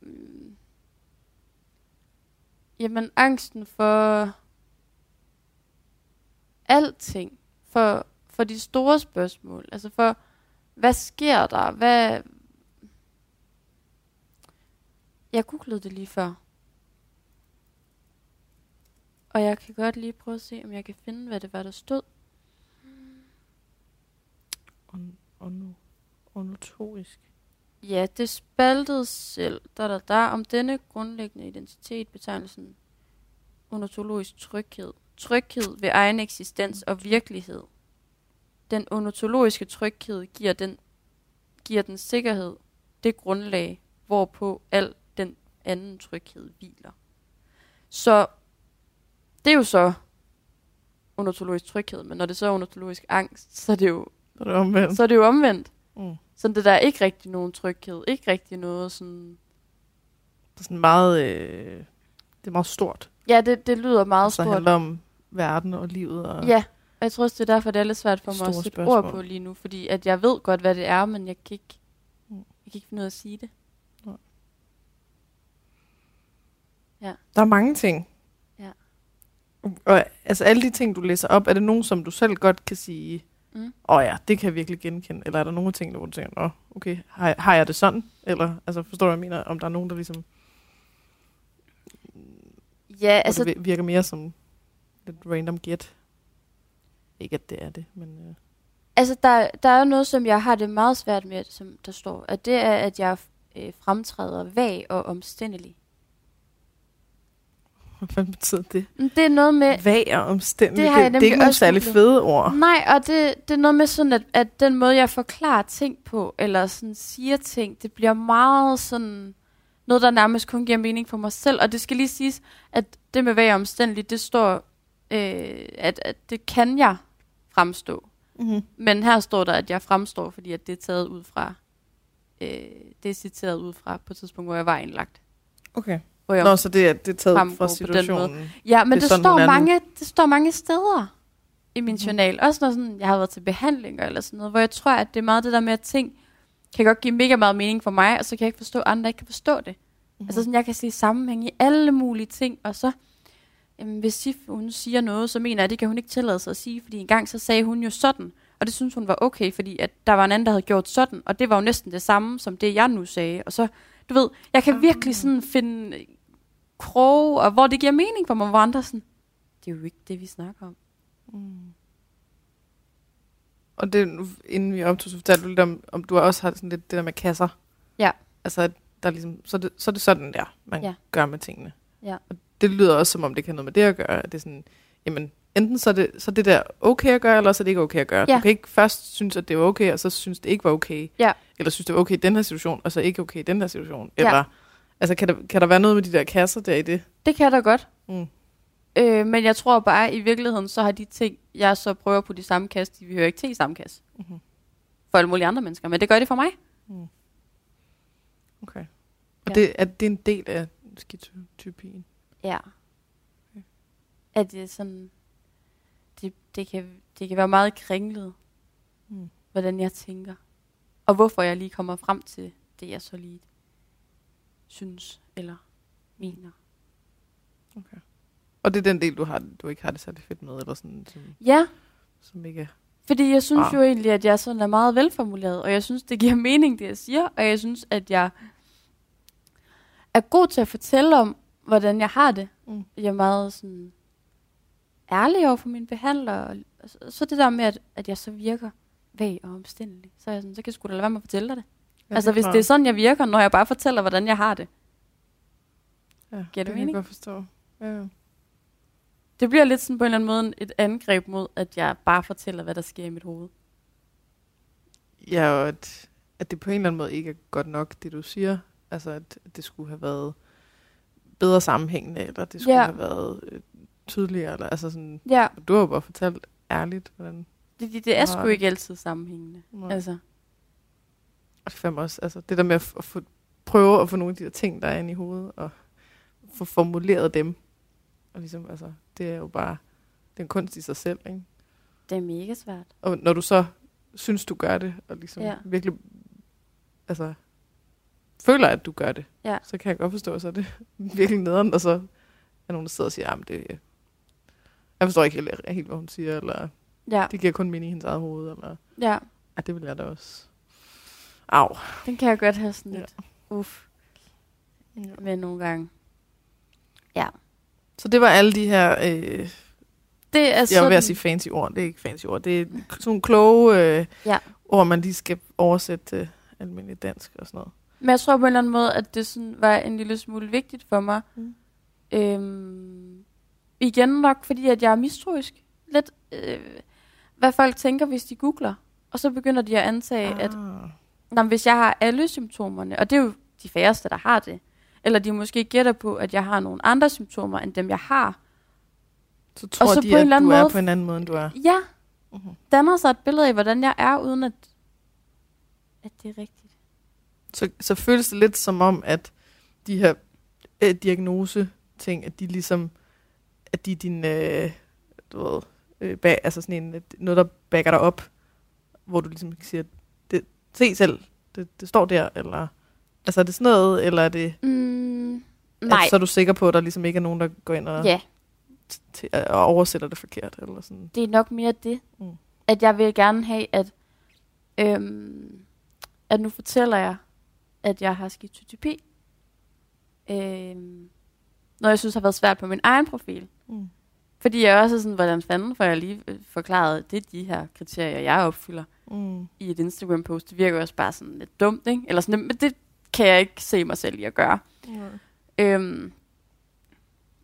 Mm, Jamen, angsten for alting. For, for de store spørgsmål. Altså for, hvad sker der? Hvad... Jeg googlede det lige før. Og jeg kan godt lige prøve at se, om jeg kan finde, hvad det var, der stod. On, on, onotorisk. Ja, det spaltede selv, der der der, om denne grundlæggende identitet, betegnelsen onotologisk tryghed. Tryghed ved egen eksistens og virkelighed. Den onotologiske tryghed giver den, giver den sikkerhed, det grundlag, hvorpå al den anden tryghed hviler. Så det er jo så onotologisk tryghed, men når det så er onotologisk angst, så er det jo, Så er det omvendt. så er det jo omvendt. Mm. Så det der er ikke rigtig nogen tryghed, ikke rigtig noget sådan... Det er sådan meget... Øh, det er meget stort. Ja, det, det lyder meget Så stort. handler om verden og livet. Og, Ja, og jeg tror også, det er derfor, det er lidt svært for mig at sætte spørgsmål. ord på lige nu, fordi at jeg ved godt, hvad det er, men jeg kan ikke, Mm. jeg kan ikke finde ud af at sige det. Der er mange ting. Og altså alle de ting, du læser op, er det nogen, som du selv godt kan sige, Mm. åh oh ja, det kan jeg virkelig genkende? Eller er der nogle ting, hvor du tænker, åh, okay, har jeg, har jeg det sådan? Eller, altså forstår du, hvad jeg mener? Om der er nogen, der ligesom, Ja, altså, altså, det virker mere som lidt random gæt. Ikke at det er det, men... Øh. altså der, der er jo noget, som jeg har det meget svært med, som der står, at det er, at jeg øh, fremtræder vag og omstændelig. [LAUGHS] Hvad betyder det? Det er noget med, Vag og omstændelig. Det Det, har jeg det, det er ikke også særlig fede ord. Nej, og det, det er noget med sådan, at, at den måde, jeg forklarer ting på, eller sådan siger ting, det bliver meget sådan noget, der nærmest kun giver mening for mig selv. Og det skal lige siges, at det med vag omstændeligt, det står, øh, at, at det kan jeg fremstå. Mm-hmm. Men her står der, at jeg fremstår, fordi at det er taget ud fra, øh, det er citeret ud fra på et tidspunkt, hvor jeg var indlagt. Okay. Hvor jeg, Nå, så det er, det er taget fra situationen. ja, men det det, sådan, står mange, det står mange steder i min Mhm. journal. Også når sådan, jeg har været til behandlinger eller sådan noget, hvor jeg tror, at det er meget det der med, at ting kan godt give mega meget mening for mig, og så kan jeg ikke forstå, at andre ikke kan forstå det. Mm. Altså sådan, jeg kan se sammenhæng i alle mulige ting, og så, jamen, hvis Sif, hun siger noget, så mener jeg, at det kan hun ikke tillade sig at sige, fordi engang så sagde hun jo sådan, og det synes hun var okay, fordi at der var en anden, der havde gjort sådan, og det var jo næsten det samme, som det jeg nu sagde, og så, du ved, jeg kan virkelig sådan finde kroge, og hvor det giver mening for mig, hvor andre sådan, det er jo ikke det, vi snakker om. Mm. Og det, nu- inden vi optog, så fortalte du lidt om, om du også har sådan lidt det der med kasser. Ja. Altså, der er ligesom, så, er det, så er det sådan der, man Ja. gør med tingene. Ja. Og det lyder også, som om det kan noget med det at gøre. At det er sådan, jamen, enten så er det, så er det der okay at gøre, eller så er det ikke okay at gøre. Ja. Du kan ikke først synes, at det var okay, og så synes det ikke var okay. Ja. Eller synes, det var okay i den her situation, og så ikke okay i den her situation. Ja. Eller, altså, kan der, kan der være noget med de der kasser der i det? Det kan der godt. Mm. Øh, men jeg tror bare, i virkeligheden, så har de ting, jeg så prøver på de samme kasse, de hører ikke til i samme kasse. Mhm. For alle mulige andre mennesker, men det gør det for mig. Okay. Og Ja. det, er det en del af skizotypien? Ja. At det er sådan, det, det, kan, det kan være meget kringlet, Mm. hvordan jeg tænker. Og hvorfor jeg lige kommer frem til det, jeg så lige synes eller mener. Okay. Og det er den del, du, har, du ikke har det særlig fedt med, eller sådan, som, Ja, som ikke. Fordi jeg synes Ah. jo egentlig, at jeg sådan er meget velformuleret, og jeg synes, det giver [LAUGHS] mening, det jeg siger, og jeg synes, at jeg er god til at fortælle om, hvordan jeg har det. Mm. Jeg er meget sådan ærlig over for mine behandlere, og og så- så det der med, at, at jeg så virker vag og omstændelig, så er jeg sådan, så kan jeg sgu da lade være med at fortælle dig det. Ja, altså, hvis det er sådan, jeg virker, når jeg bare fortæller, hvordan jeg har det. Ja, Giver det det kan mening? jeg godt forstå. Ja, ja. Det bliver lidt sådan på en eller anden måde et angreb mod, at jeg bare fortæller, hvad der sker i mit hoved. ja og at, at det på en eller anden måde ikke er godt nok, det du siger. Altså, at det skulle have været bedre sammenhængende, eller det skulle Ja. have været øh, tydeligere. Eller, altså sådan, Ja, du har jo bare fortalt ærligt, hvordan... det, det, det er sgu ikke altid sammenhængende. Nej. Altså, Og det, fandme også, altså, det der med at, at få, prøve at få nogle af de der ting, der er inde i hovedet, og få formuleret dem. Og ligesom, altså, det er jo bare, det er en kunst i sig selv, ikke? det er mega svært. Og når du så synes, du gør det, og ligesom Ja. virkelig, altså, føler, at du gør det, Ja. så kan jeg godt forstå, så er det [LAUGHS] virkelig nederen, og så er nogen, der sidder og siger, at det, jeg forstår ikke helt, helt, hvad hun siger, eller Ja, det giver kun mening i hendes eget hoved, eller, ja. ja, det vil jeg da også. Au. Den kan jeg godt have sådan Ja. lidt uff Ja. med nogle gange. Ja. Så det var alle de her, øh, Det er jeg sådan, var ved at sige fancy ord, det er ikke fancy ord, det er sådan nogle kloge øh, Ja. ord, man lige skal oversætte til almindelig dansk og sådan noget. Men jeg tror på en eller anden måde, at det sådan var en lille smule vigtigt for mig. Mm. Øhm, igen nok, fordi at jeg er mistroisk. Lidt, øh, hvad folk tænker, hvis de googler. Og så begynder de at antage, at Ah. Nå, hvis jeg har alle symptomerne, og det er jo de færreste, der har det, eller de måske gætter på, at jeg har nogle andre symptomer, end dem jeg har, Så tror så de, på en at eller anden du er måde- på en anden måde, end du er. ja, Mhm. danner sig et billede af, hvordan jeg er, uden at, at det er rigtigt. Så, så føles det lidt som om, at de her øh, diagnose-ting, at de ligesom, at de er din, øh, du ved, øh, bag, altså sådan en, noget, der backer dig op, hvor du ligesom siger, se selv, det, det står der, eller, altså er det sådan noget, eller er det, Mm, nej, at så er du sikker på, at der ligesom ikke er nogen, der går ind og, ja, til, og oversætter det forkert, eller sådan. det er nok mere det, Mm. at jeg vil gerne have, at, øhm, at nu fortæller jeg, at jeg har skizotypi. Øhm, noget, jeg synes har været svært på min egen profil. Mm. Fordi jeg også er sådan, hvordan fanden får jeg lige øh, forklaret, det er de her kriterier, jeg opfylder Mm. i et Instagram-post. Det virker jo også bare sådan lidt dumt, ikke? Eller sådan, men det kan jeg ikke se mig selv i at gøre. Mm. Øhm,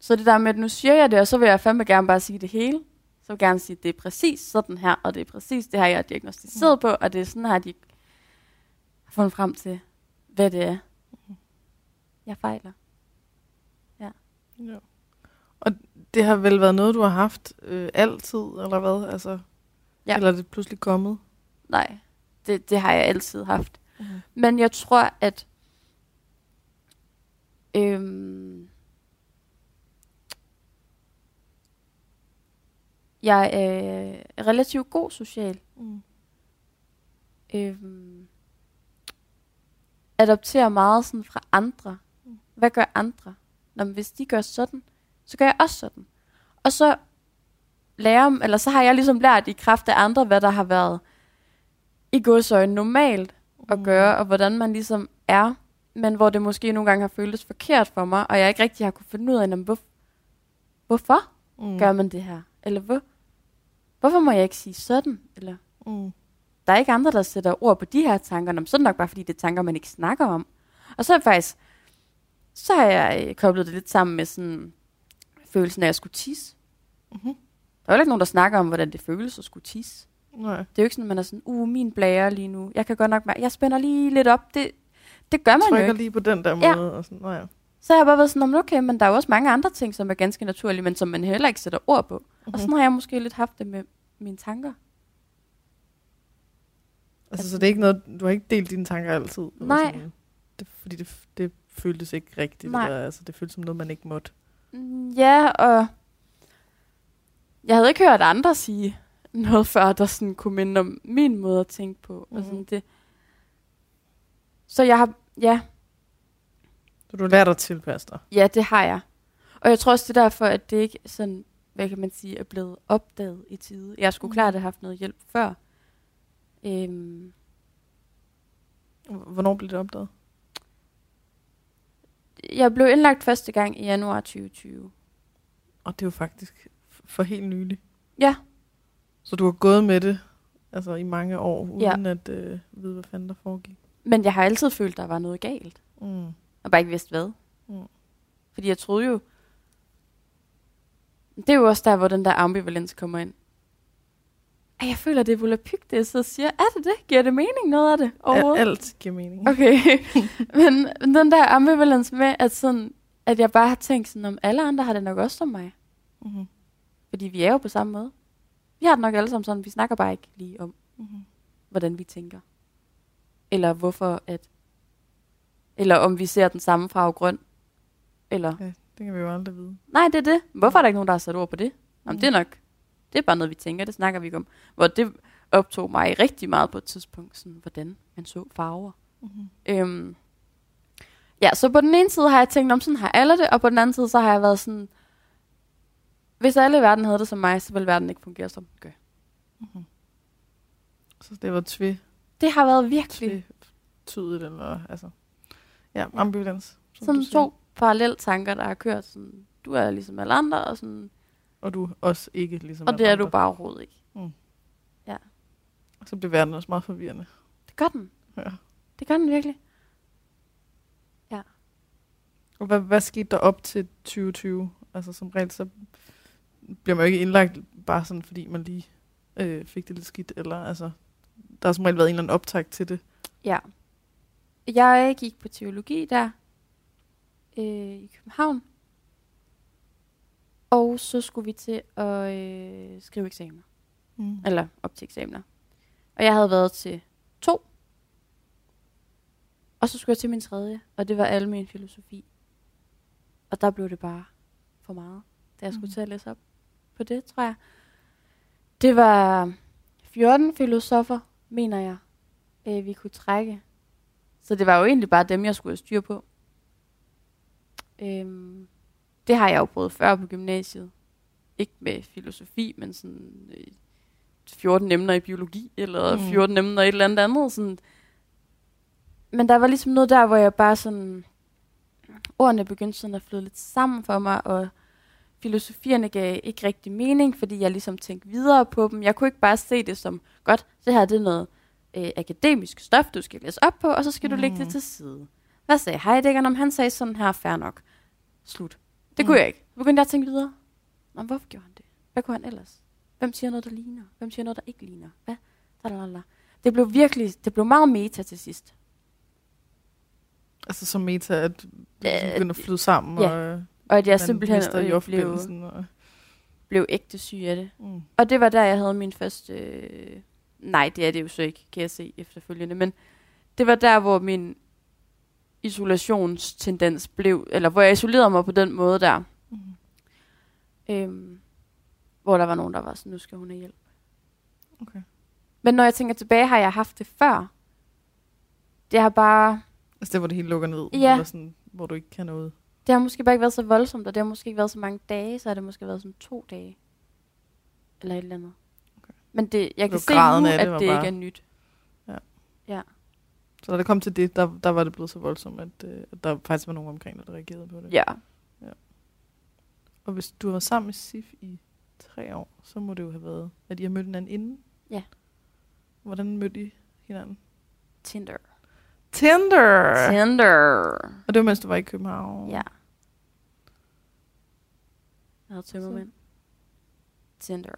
så det der med, at nu siger jeg det, og så vil jeg fandme gerne bare sige det hele. Så vil jeg gerne sige, at det er præcis sådan her, og det er præcis det her, jeg er diagnostiseret Mm. på, og det er sådan her, de har fundet frem til, hvad det er, jeg fejler. Ja. Og det har vel været noget, du har haft øh, altid, eller hvad? Altså, Ja. Eller er det pludselig kommet? Nej, det, det har jeg altid haft. Mm. Men jeg tror, at... Øhm, jeg er øh, relativt god social. Mm. Øhm, adopterer meget sådan fra andre. Mm. Hvad gør andre? Nå, men hvis de gør sådan, så gør jeg også sådan. Og så lærer, eller så har jeg ligesom lært i kraft af andre, hvad der har været i godsøjne normalt at Mm. gøre, og hvordan man ligesom er, men hvor det måske nogle gange har føltes forkert for mig, og jeg ikke rigtig har kunne finde ud af, jamen, hvor, hvorfor Mm. gør man det her? Eller hvor, hvorfor må jeg ikke sige sådan? Eller Mm. der er ikke andre, der sætter ord på de her tanker, men så er det nok bare, fordi det er tanker, man ikke snakker om. Og så er jeg faktisk, så har jeg øh, koblet det lidt sammen med sådan følelsen af at skulle tisse. Mhm. Der er jo ikke nogen, der snakker om, hvordan det føles at skulle tisse. Nej. Det er jo ikke sådan, at man er sådan, uh, min blære lige nu. Jeg kan godt nok mærke, jeg spænder lige lidt op. Det, det gør man jo Trykker ikke. lige på den der Ja. måde. Og sådan. Nå ja. Så har jeg bare været sådan, "Nå, men okay, men der er jo også mange andre ting, som er ganske naturlige, men som man heller ikke sætter ord på. Mm-hmm. Og sådan har jeg måske lidt haft det med mine tanker. Altså, så det er ikke noget, du har ikke delt dine tanker altid? Nej. Sådan, det, fordi det, det føltes ikke rigtigt. Nej. Eller, altså, det føltes som noget, man ikke måtte. Mm, Ja, og jeg havde ikke hørt andre sige noget før, der sådan kunne minde om min måde at tænke på. Mm. Og sådan Mhm. det. Så jeg har, ja, Så du lærte at tilpasse dig. ja, det har jeg. Og jeg tror også, det er derfor, at det ikke sådan, hvad kan man sige, er blevet opdaget i tide. Jeg skulle Mhm. klart have haft noget hjælp før. Øhm, Hvornår blev det opdaget? jeg blev indlagt første gang i januar 2020. Og det er jo faktisk for helt nylig. Ja. Så du har gået med det altså i mange år, Ja. uden at øh, vide, hvad fanden der foregik. Men jeg har altid følt, der var noget galt. Mm. Og bare ikke vidste hvad. Mm. Fordi jeg troede jo... Det er jo også der, hvor den der ambivalens kommer ind. Ej, jeg føler, det er volapyk, det jeg sidder og siger. Er det det? Giver det mening, noget af det overhovedet? alt giver mening. Okay. [LAUGHS] men, men den der ambivalens med, at, sådan, at jeg bare har tænkt sådan, om alle andre har det nok også som mig. Mm-hmm. Fordi vi er jo på samme måde. Vi har det nok alle sammen sådan, vi snakker bare ikke lige om, Mm-hmm. hvordan vi tænker. Eller hvorfor at... Eller om vi ser den samme farve grøn. Eller Ja, det kan vi jo aldrig vide. Nej, det er det. Hvorfor er der ikke nogen, der har sat ord på det? Jamen, Mm. det er nok. Det er bare noget, vi tænker. Det snakker vi ikke om. Hvor det optog mig rigtig meget på et tidspunkt, sådan, hvordan man så farver. Mm-hmm. Øhm, ja, så på den ene side har jeg tænkt, om sådan har alle det, og på den anden side, så har jeg været sådan, hvis alle i verden havde det som mig, så ville verden ikke fungere, som den gør. Mm-hmm. Så det var tve, Det har været virkelig tydeligt, eller altså, ja, ambivalens. som sådan to parallelle tanker, der har kørt sådan, du er ligesom alle andre, og, sådan, Og du også ikke ligesom og det er alle du andre. bare overhovedet ikke. Så bliver verden også meget forvirrende. Det gør den. Ja. Det gør den virkelig. Og hvad, hvad skete der op til 2020? Altså som regel, så bliver man jo ikke indlagt bare sådan, fordi man lige øh, fik det lidt skidt. Eller altså, der har som regel været en eller anden optag til det. Ja. Jeg gik på teologi der øh, i København. Og så skulle vi til at øh, skrive eksamener. Mm. Eller op til eksamener. Og jeg havde været til to. Og så skulle jeg til min tredje. Og det var almen filosofi. Og der blev det bare for meget. Da jeg skulle Mhm. til at læse op på det, tror jeg. Det var 14 filosofer, mener jeg, øh, vi kunne trække. Så det var jo egentlig bare dem, jeg skulle have styr på. Øhm, det har jeg jo prøvet før på gymnasiet. Ikke med filosofi, men sådan øh, 14 emner i biologi, eller Mm. 14 emner i et eller andet andet. Sådan. Men der var ligesom noget der, hvor jeg bare sådan... Ordene begyndte sådan at flyde lidt sammen for mig, og filosofierne gav ikke rigtig mening, fordi jeg ligesom tænkte videre på dem. Jeg kunne ikke bare se det som, godt, det her det er noget øh, akademisk stof, du skal læse op på, og så skal du lægge det Mm. til side. Hvad sagde Heidegger, om han sagde sådan her, fair nok. Slut. Det Mm. kunne jeg ikke. Så begyndte jeg at tænke videre. Nå, hvorfor gjorde han det? Hvad kunne han ellers? Hvem siger noget, der ligner? Hvem siger noget, der ikke ligner? Hvad? Dadadada. Det blev virkelig, det blev meget meta til sidst. Altså som meta, at det begynder at flyde sammen. ja. Og, øh, Og at jeg man simpelthen øh, blev. Og, blev ægte syg af det. mm. Og det var der, jeg havde min første... Øh, nej, det er det jo så ikke, kan jeg se efterfølgende. Men det var der, hvor min isolationstendens blev... Eller hvor jeg isolerede mig på den måde der. Mm. Øhm, hvor der var nogen, der var sådan, nu skal hun have hjælp. Okay. Men når jeg tænker tilbage, har jeg haft det før. Det har bare, Altså det, hvor det hele lukker ned. Ja. Eller sådan, hvor du ikke kan noget. Det har måske bare ikke været så voldsomt, og det har måske ikke været så mange dage, så har det måske været sådan to dage. Eller et eller andet. Okay. Men det, jeg kan var se nu, det at var det bare- ikke er nyt. Så da det kom til det, der, der var det blevet så voldsomt, at, øh, at der faktisk var nogen omkring, der reagerede på det. Ja. Og hvis du været sammen med Sif i tre år, så må det jo have været, at I har mødt hinanden inden. Ja. Hvordan mødte I hinanden? Tinder. Tinder! Tinder. Og det var, mens du var i København. Ja. Jeg havde tømmermænd. Tinder.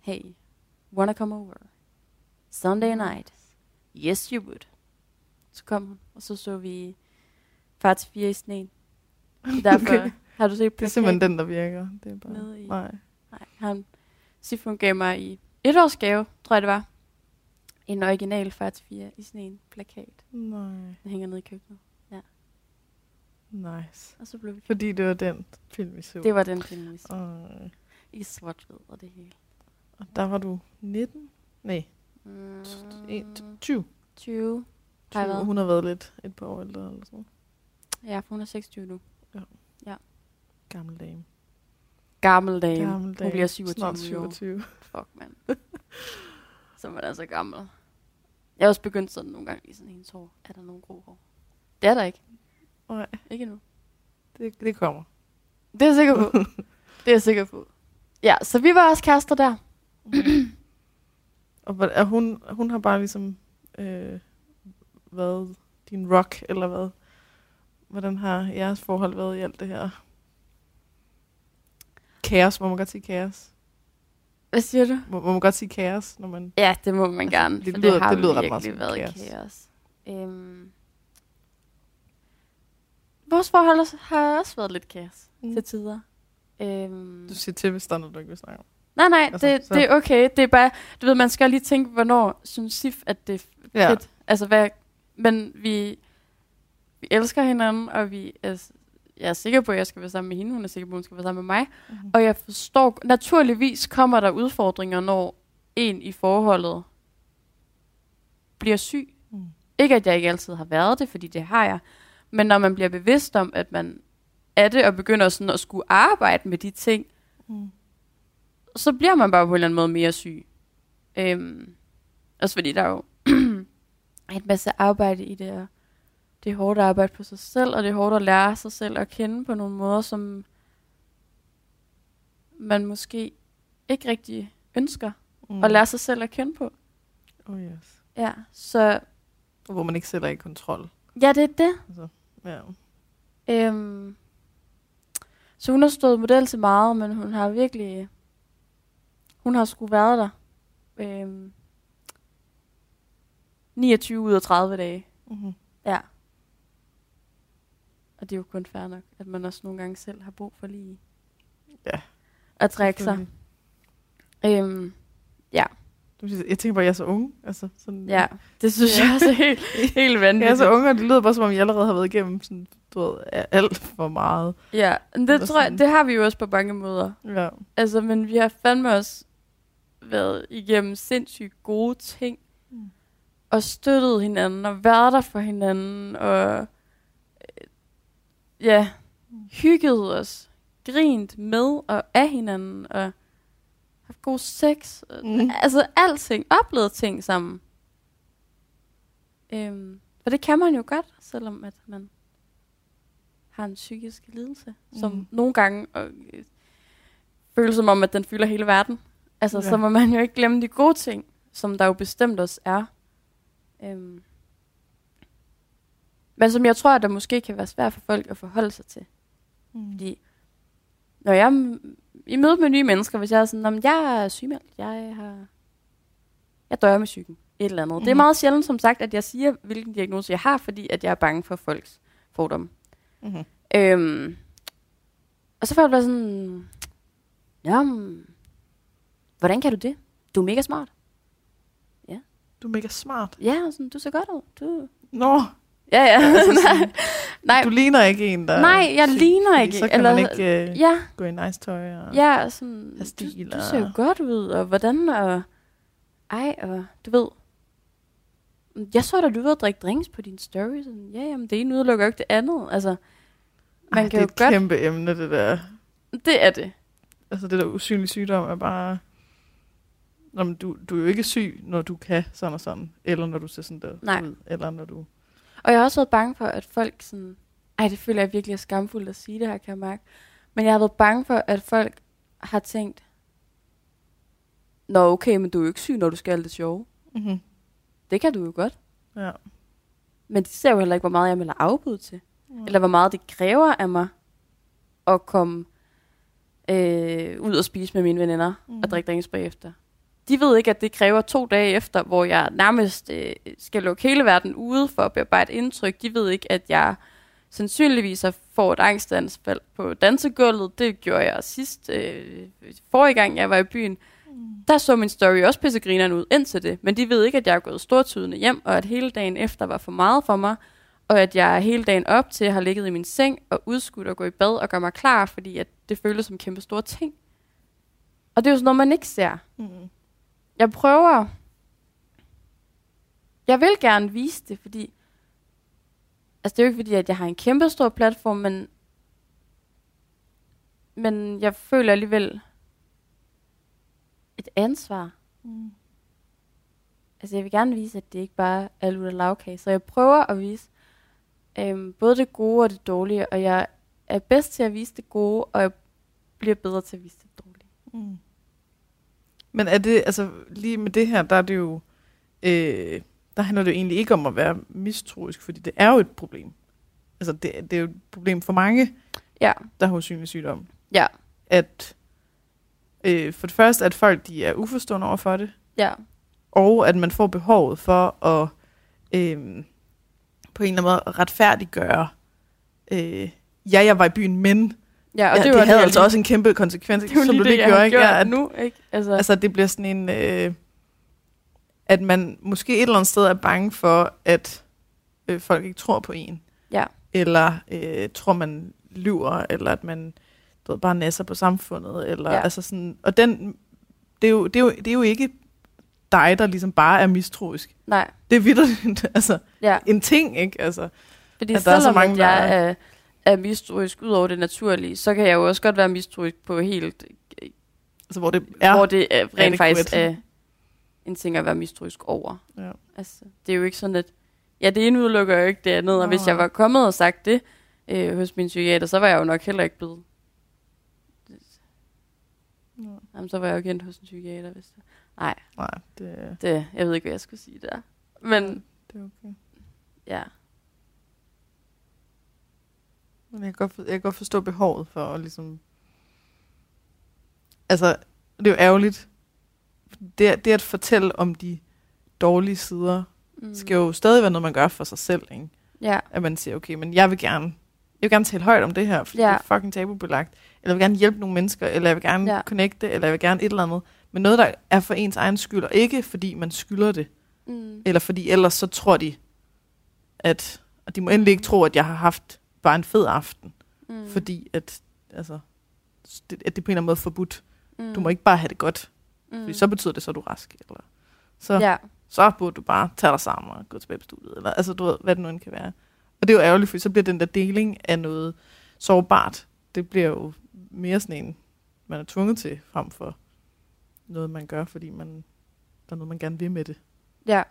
Hey, wanna come over? Sunday night. Yes, you would. Så kom hun, og så så vi far til fire i sneen. Så [LAUGHS] Derfor Okay. okay. har du set Det er simpelthen den, der virker. Det er bare... Nede i- Nej. Nej, han, Sifun gav mig i et års gave, tror jeg det var. En original far til fire i sneen plakat. Nej. Den hænger nede i køkkenet. Nice. Og så blev vi Fordi det var den film, vi så. Det var den film, vi så. Og, I sort og det hele. og der var du 19? Nej, Mm, 20. 20. Har jeg 20. været. Hun har været lidt et par år ældre eller sådan. Ja, for hun er 26 nu. Gammel dame. Gammel dame. Gammel dame. Hun bliver 27 Snart i år. 27. Fuck, mand. [LAUGHS] så man er så gammel. Jeg har også begyndt sådan nogle gange i sådan hendes hår. Er der nogen grå hår? Det er der ikke. Nej, Ikke endnu. det, det kommer. Det er jeg sikker på. det er jeg sikker på. Ja, så vi var også kærester der. Og er hun, hun har bare ligesom øh, været din rock, eller hvad? Hvordan har jeres forhold været i alt det her? Kaos, må man godt sige kaos? Hvad siger du? Må, må man godt sige kaos, når man... Ja, det må man Altså, gerne. det for lyder- det har det lyder ret virkelig meget som været kaos. kaos. Øhm, vores forhold har også været lidt kaos Mm. til tider. Øhm, Du siger til, hvis der er noget, du ikke vil snakke om. nej, nej, altså, det, så- det er okay. Det er bare, du ved, man skal lige tænke, hvornår synes Sif, at det er Ja. fedt. Altså, hvad, men vi, vi elsker hinanden, og vi er, jeg er sikker på, at jeg skal være sammen med hende. Hun er sikker på, at hun skal være sammen med mig. Mm-hmm. Og jeg forstår, naturligvis kommer der udfordringer, når en i forholdet bliver syg. Mm. Ikke at jeg ikke altid har været det, fordi det har jeg. Men når man bliver bevidst om, at man er det, og begynder sådan at skulle arbejde med de ting, Mm. så bliver man bare på en eller anden måde mere syg. Øhm, også fordi der er jo [CLEARS THROAT] en masse arbejde i det, og det er hårdt at arbejde på sig selv, og det er hårdt at lære sig selv at kende på nogle måder, som man måske ikke rigtig ønsker Mm. at lære sig selv at kende på. Oh yes. Ja, så Hvor man ikke selv er i kontrol. ja, det er det. Altså, ja. Øhm, så hun har stået model til meget, men hun har virkelig, hun har sgu været der. Øhm, 29 ud af 30 dage. Mm-hmm. Ja. Og det er jo kun fair nok, at man også nogle gange selv har brug for lige Ja. at trække sig. Øhm, Jeg tænker bare, at jeg er så unge. Altså, sådan, ja, det synes Ja. jeg også er helt, [LAUGHS] helt vanvittigt. Jeg er så unge, og det lyder bare, som om jeg allerede har været igennem sådan, du ved, alt for meget. Ja, men det tror jeg, det har vi jo også på mange måder. Ja. Altså, men vi har fandme også været igennem sindssygt gode ting. Mm. Og støttet hinanden, og været der for hinanden, og øh, ja, hygget os, grint med og af hinanden, og god sex. Mm. Altså alting, oplevet ting sammen. Øhm, for det kan man jo godt, selvom at man har en psykisk lidelse, som Mm. nogle gange øh, føles som om, at den fylder hele verden. Altså, Ja. så må man jo ikke glemme de gode ting, som der jo bestemt også er. Øhm. Men som jeg tror, at der måske kan være svært for folk at forholde sig til. Mm. Fordi når jeg i møde med nye mennesker, hvis jeg er sådan, "Nå, men jeg er sygemeldt, jeg har, jeg dør med psyken, et eller andet. Mm. Det er Mhm. meget sjældent, som sagt, at jeg siger, hvilken diagnose jeg har, fordi at jeg er bange for folks fordomme. Mm-hmm. Øhm, og så får jeg bare sådan, ja, hvordan kan du det? Du er mega smart. Du er mega smart. Ja, sådan, du ser godt ud. Du, Nå, Ja, ja. Altså [LAUGHS] nej, sådan- nej, Du ligner ikke en, der nej, jeg syg, [LAUGHS] ligner ikke. Så kan eller, man ikke øh, ja, gå i nice tøj. Og, ja, sådan, have du, stil du og- ser jo godt ud, og hvordan, og ej, og du ved, jeg så da, du ved at drikke drinks på din story. Sådan, ja, jamen, det ene udelukker jo ikke det andet. Altså, man Ej, kan det er jo et godt, kæmpe emne, det der. det er det. Altså det der usynlige sygdom er bare... Nå, men du, du er jo ikke syg, når du kan sådan og sådan. Eller når du ser sådan der Nej. ud. Eller når du... Og jeg har også været bange for, at folk sådan... Ej, det føler jeg virkelig er skamfuldt at sige det her, kan jeg mærke. Men jeg har været bange for, at folk har tænkt, Nå, okay, men du er jo ikke syg, når du skal alt det sjove. Mm-hmm. Det kan du jo godt. Ja. Men de ser jo heller ikke, hvor meget jeg melder afbud til. Mm. Eller hvor meget det kræver af mig at komme øh, ud og spise med mine veninder mm. Og drikke drinks bagefter. De ved ikke, at det kræver to dage efter, hvor jeg nærmest øh, skal lukke hele verden ude for at bearbejde indtryk. De ved ikke, at jeg sandsynligvis får et angstanfald på dansegulvet. Det gjorde jeg sidst, øh, forrige gang jeg var i byen. Der så min story også pissegrineren ud indtil det, men de ved ikke, at jeg er gået stortydende hjem, og at hele dagen efter var for meget for mig, og at jeg hele dagen op til har ligget i min seng og udskudt at gå i bad og gøre mig klar, fordi at det føles som kæmpe store ting. Og det er jo sådan noget, man ikke ser. Mm. Jeg prøver... Jeg vil gerne vise det, fordi... Altså, det er jo ikke fordi, at jeg har en kæmpe stor platform, men... Men jeg føler alligevel et ansvar. Mm. Altså, jeg vil gerne vise, at det ikke bare er lutter lavkage. Så jeg prøver at vise øhm, både det gode og det dårlige, og jeg er bedst til at vise det gode, og jeg bliver bedre til at vise det dårlige. Mm. Men er det, altså lige med det her, der er det jo, øh, der handler det jo egentlig ikke om at være mistroisk, fordi det er jo et problem. Altså det, det er jo et problem for mange, Ja. der har usynlig sygdom. Ja. At øh, for det første, at folk de er uforstående over for det, Ja. og at man får behovet for at øh, på en eller anden måde retfærdiggøre, øh, ja, jeg var i byen, men Ja, og ja, det, var det havde jeg altså lige- også en kæmpe konsekvens, [LAUGHS] det som lige du det, lige jeg gjorde, ikke? Ja, at, nu, ikke? Altså, Altså, det bliver sådan en... Øh, at man måske et eller andet sted er bange for, at øh, folk ikke tror på en. Ja. Eller øh, tror, man lyver, eller at man du ved, bare nasser på samfundet. Eller, Ja. altså sådan, og den, det, er jo, det, er jo, det er jo ikke dig, der ligesom bare er mistroisk. nej, Det er vildt [LAUGHS] altså, ja. en ting, ikke? Altså, Fordi at der er så selvom mange, jeg der er, er mistroisk ud over det naturlige, så kan jeg jo også godt være mistroisk på helt, altså hvor det er... hvor det er rent adequate. faktisk er en ting at være mistroisk over. Ja. Altså, det er jo ikke sådan, at ja, det ene udelukker jo ikke det andet, og hvis jeg var kommet og sagt det øh, hos min psykiater, så var jeg jo nok heller ikke blevet. Ja. Jamen, så var jeg jo kendt hos en psykiater, hvis det. Nej, Nej, det, det, jeg ved ikke, hvad jeg skulle sige der. Men det er okay. ja, Men jeg kan, godt for, jeg kan godt forstå behovet for at ligesom... Altså, det er jo ærgerligt. Det, det at fortælle om de dårlige sider, mm. skal jo stadig være noget, man gør for sig selv, ikke? ja, At man siger, okay, men jeg vil gerne, jeg vil gerne tale højt om det her, fordi Ja. det er fucking tabubelagt. Eller jeg vil gerne hjælpe nogle mennesker, eller jeg vil gerne ja. connecte, eller jeg vil gerne et eller andet. Men noget, der er for ens egen skyld, og ikke fordi man skylder det. mm. Eller fordi ellers så tror de, at, og de må endelig ikke tro, at jeg har haft bare en fed aften. Mm. Fordi at, altså, det, at det er på en eller anden måde forbudt. mm. Du må ikke bare have det godt, mm. fordi så betyder det så, at du er rask. Eller, så, Ja, så burde du bare tage dig sammen og gå tilbage på studiet. Eller, altså, du ved, hvad det nu end kan være. Og det er jo ærgerligt, for så bliver den der deling af noget sårbart, det bliver jo mere sådan en, man er tvunget til, frem for noget, man gør, fordi man, der er noget, man gerne vil med det. ja.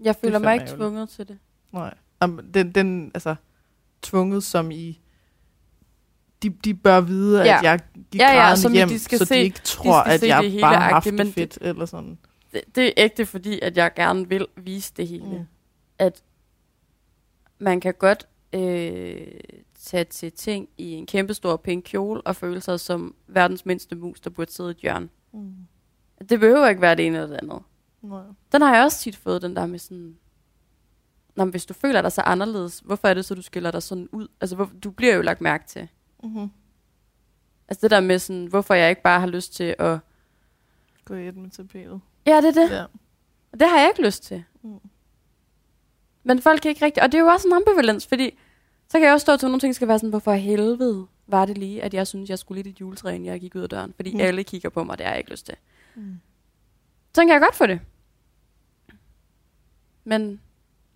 Jeg føler mig ikke ærgerligt. tvunget til det. Nej. Jamen, den, den, altså, tvunget som i, de, de bør vide, Ja. at jeg gik Ja, ja, i, hjem, de skal så se- de ikke tror, skal at jeg det bare har haft det fedt, eller sådan. det. Det er ægte, fordi at jeg gerne vil vise det hele. Mm. At man kan godt øh, tage til ting i en kæmpestor pink kjole og føle sig som verdens mindste mus, der burde sidde i et hjørne. Mm. Det behøver ikke være det ene eller det andet. Nej. Den har jeg også tit fået, den der med sådan... Nå, men hvis du føler dig så anderledes, hvorfor er det så, du skiller dig sådan ud? Altså, hvor, du bliver jo lagt mærke til. Mm-hmm. Altså det der med sådan, hvorfor jeg ikke bare har lyst til at... Gå i et med tapetet. Ja, det er det. Ja. Og det har jeg ikke lyst til. Mm. Men folk kan ikke rigtigt, og det er jo også en ambivalens, fordi så kan jeg også stå til, at nogle ting skal være sådan, hvorfor helvede var det lige, at jeg synes, jeg skulle lidt et juletræ, inden jeg gik ud af døren, fordi Mm. mm. alle kigger på mig, det har jeg ikke lyst til. Mm. Sådan kan jeg godt få det. Men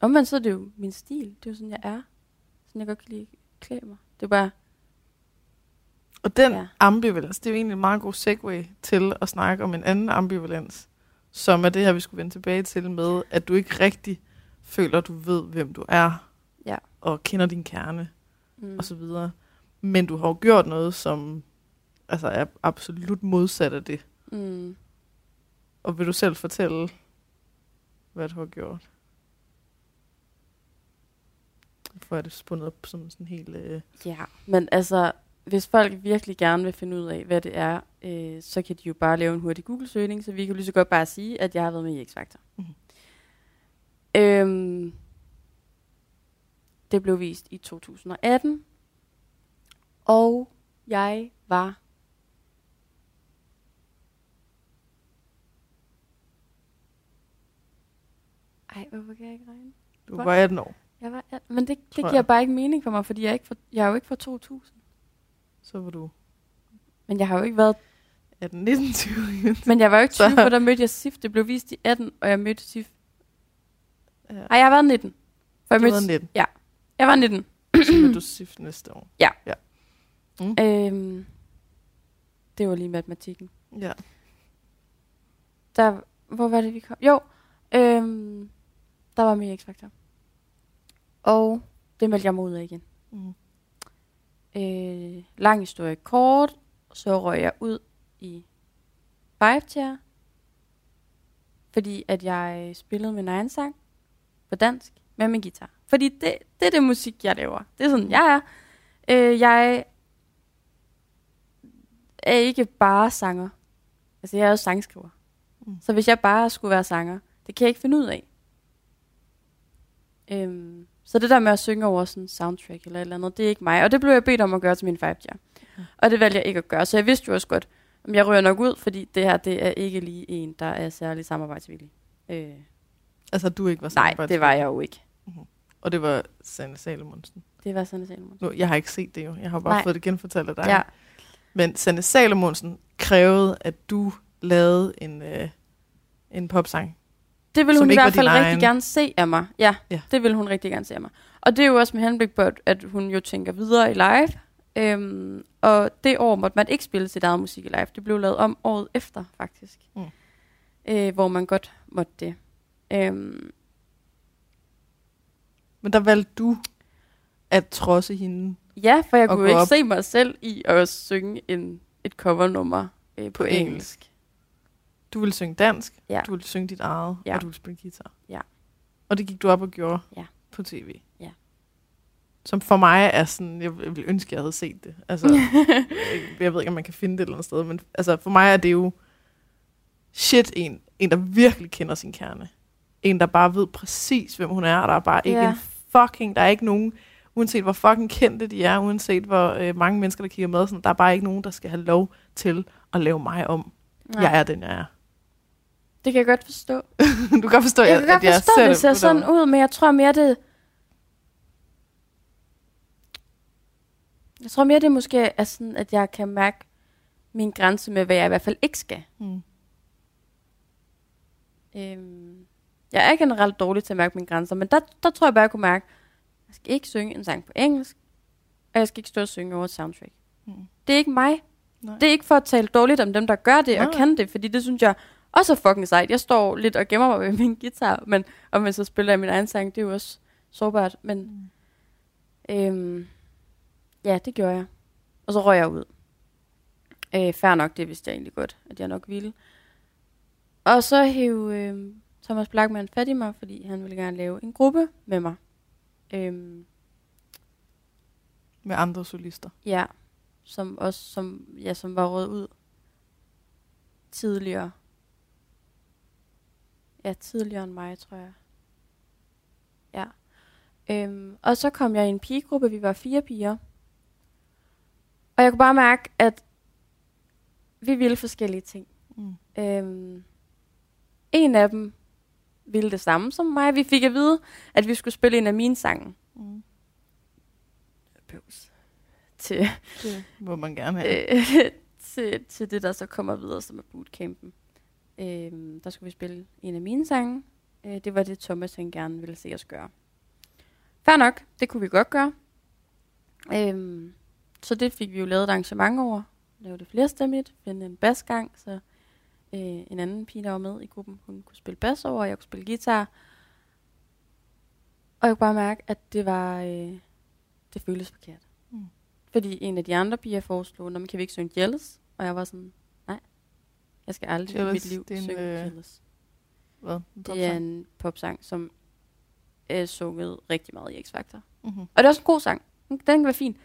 omvendt så er det jo min stil. Det er jo sådan, jeg er. Sådan jeg godt kan lide klæde mig. Det er bare, Og den Ja. ambivalens, det er jo egentlig en meget god segue til at snakke om en anden ambivalens, som er det her, vi skulle vende tilbage til med, at du ikke rigtig føler, at du ved, hvem du er, Ja. og kender din kerne, mm, og så videre. Men du har jo gjort noget, som altså, er absolut modsat af det. mm, Og vil du selv fortælle, hvad du har gjort? For er det spundet op som sådan helt... Øh, ja, men altså, hvis folk virkelig gerne vil finde ud af, hvad det er, øh, så kan de jo bare lave en hurtig Google-søgning, så vi kan lige så godt bare sige, at jeg har været med i X-Factor. Mhm. Øhm, det blev vist i 2018, og jeg var Ej, hvorfor kan jeg ikke regne? du Hvor- var 18 år, Jeg var, men det, det giver jeg. bare ikke mening for mig, fordi jeg er, ikke for, jeg er jo ikke fra 2000. så var du Men jeg har jo ikke været 18, 19, 20. Men jeg var jo ikke [LAUGHS] Så- 20, for der mødte jeg Sif. Det blev vist i 18, og jeg mødte Sif. Ja. Nej, jeg har været 19. For jeg, Du mødte, var 19, jeg var 19. så mødte du SIF næste år. Øhm, det var lige matematikken. Ja. Der, hvor var det, vi kom? Jo, øhm, der var i X-Factor. Og det meldte jeg mig ud af igen. Mm. Øh, lang historie kort, så røg jeg ud i Chair, fordi at jeg spillede min egen sang på dansk med min guitar. Fordi det, det er det musik, jeg laver. Det er sådan, jeg er. Øh, jeg er ikke bare sanger. Altså, jeg er også sangskriver. Mm. Så hvis jeg bare skulle være sanger, det kan jeg ikke finde ud af. Øhm, så det der med at synge over sådan en soundtrack eller et eller andet, det er ikke mig. Og det blev jeg bedt om at gøre til min 5 ja. Mm. Og det valgte jeg ikke at gøre. Så jeg vidste jo også godt, om jeg ryger nok ud, fordi det her, det er ikke lige en, der er særlig samarbejdsvillig. Øh, Altså, du ikke var nej, det var jeg jo ikke. Og det var Sanne Salomonsen. Det var sådan, Salomon. Nu, jeg har ikke set det jo. Jeg har bare Nej. fået det genfortalt af dig. Ja, Men Sanne Salomonsen krævede, at du lavede en, øh, en popsang. Det Som hun i hvert fald rigtig egen. gerne se af mig. Ja, Ja. det ville hun rigtig gerne se af mig. Og det er jo også med henblik på, at, at hun jo tænker videre i live. Øhm, og det år måtte man ikke spille sit eget musik i live. Det blev lavet om året efter, faktisk. Mm. Øh, hvor man godt måtte det. Øhm, Men der valgte du at trodse hende ja, for jeg kunne ikke op. se mig selv i at synge en, et covernummer øh, på, På engelsk. engelsk. Du ville synge dansk, Ja. du ville synge dit eget, Ja. og du ville spille guitar. Ja. Og det gik du op og gjorde Ja. på tv. Ja. Som for mig er sådan, jeg ville ønske, jeg havde set det. Altså, jeg, [LAUGHS] jeg ved ikke, om man kan finde det et eller andet sted, men altså, for mig er det jo shit en, en, der virkelig kender sin kerne. En, der bare ved præcis, hvem hun er, og der er bare ikke Ja. en fucking, der er ikke nogen, uanset hvor fucking kendte de er, uanset hvor øh, mange mennesker, der kigger med, sådan, der er bare ikke nogen, der skal have lov til at lave mig om. Nej, Jeg er den, jeg er. Det kan jeg godt forstå. [LAUGHS] du kan godt forstå, Jeg at, kan godt at jeg forstå, ser det ser på sådan ud, men jeg tror mere, det... Jeg tror mere, det måske er sådan, at jeg kan mærke min grænse med, hvad jeg i hvert fald ikke skal. Mm. Øhm, jeg er generelt dårlig til at mærke mine grænser, men der, der tror jeg bare, jeg kunne mærke, at jeg skal ikke synge en sang på engelsk, og jeg skal ikke stå og synge over et soundtrack. Mm. Det er ikke mig. Nej. Det er ikke for at tale dårligt om dem, der gør det og Nej. kan det, fordi det synes jeg også er fucking sejt. Jeg står lidt og gemmer mig ved min guitar, men om jeg så spiller jeg min egen sang, det er jo også sårbart. Men Mm. øhm, ja, det gjorde jeg. Og så røg jeg ud. Øh, fair nok, det vidste jeg egentlig godt, at jeg nok ville. Og så hæv øh, Thomas Blackman fat i mig, fordi han ville gerne lave en gruppe med mig. Øhm, Med andre solister. Ja, som også som, ja, som var råd ud tidligere. Ja, tidligere end mig, tror jeg. Ja. Øhm, og så kom jeg i en pigegruppe, vi var fire piger. Og jeg kunne bare mærke, at vi ville forskellige ting. Mm. Øhm, en af dem ville det samme som mig. Vi fik at vide, at vi skulle spille en af mine sange. Mm. Bøvs. Til, Det må man gerne have. [LAUGHS] øh, til, til det, der så kommer videre, som er bootcampen. Øh, der skulle vi spille en af mine sange. Øh, det var det, Thomas han gerne ville se os gøre. Fair nok, det kunne vi godt gøre. Øh, så det fik vi jo lavet et arrangement over. Lavede det flerstemmigt, finde en basgang, så øh, en anden pige, der var med i gruppen, hun kunne spille bas over, og jeg kunne spille guitar. Og jeg kunne bare mærke, at det var, øh, det føltes forkert. Mm. Fordi en af de andre piger foreslog, når man kan vi ikke synge Jealous? Og jeg var sådan, jeg skal aldrig i mit liv det en, synge øh, Jealous. Hvad? Det er en popsang, som er sunget rigtig meget i X-Factor. Mm-hmm. Og det er også en god sang. Den kan være fin.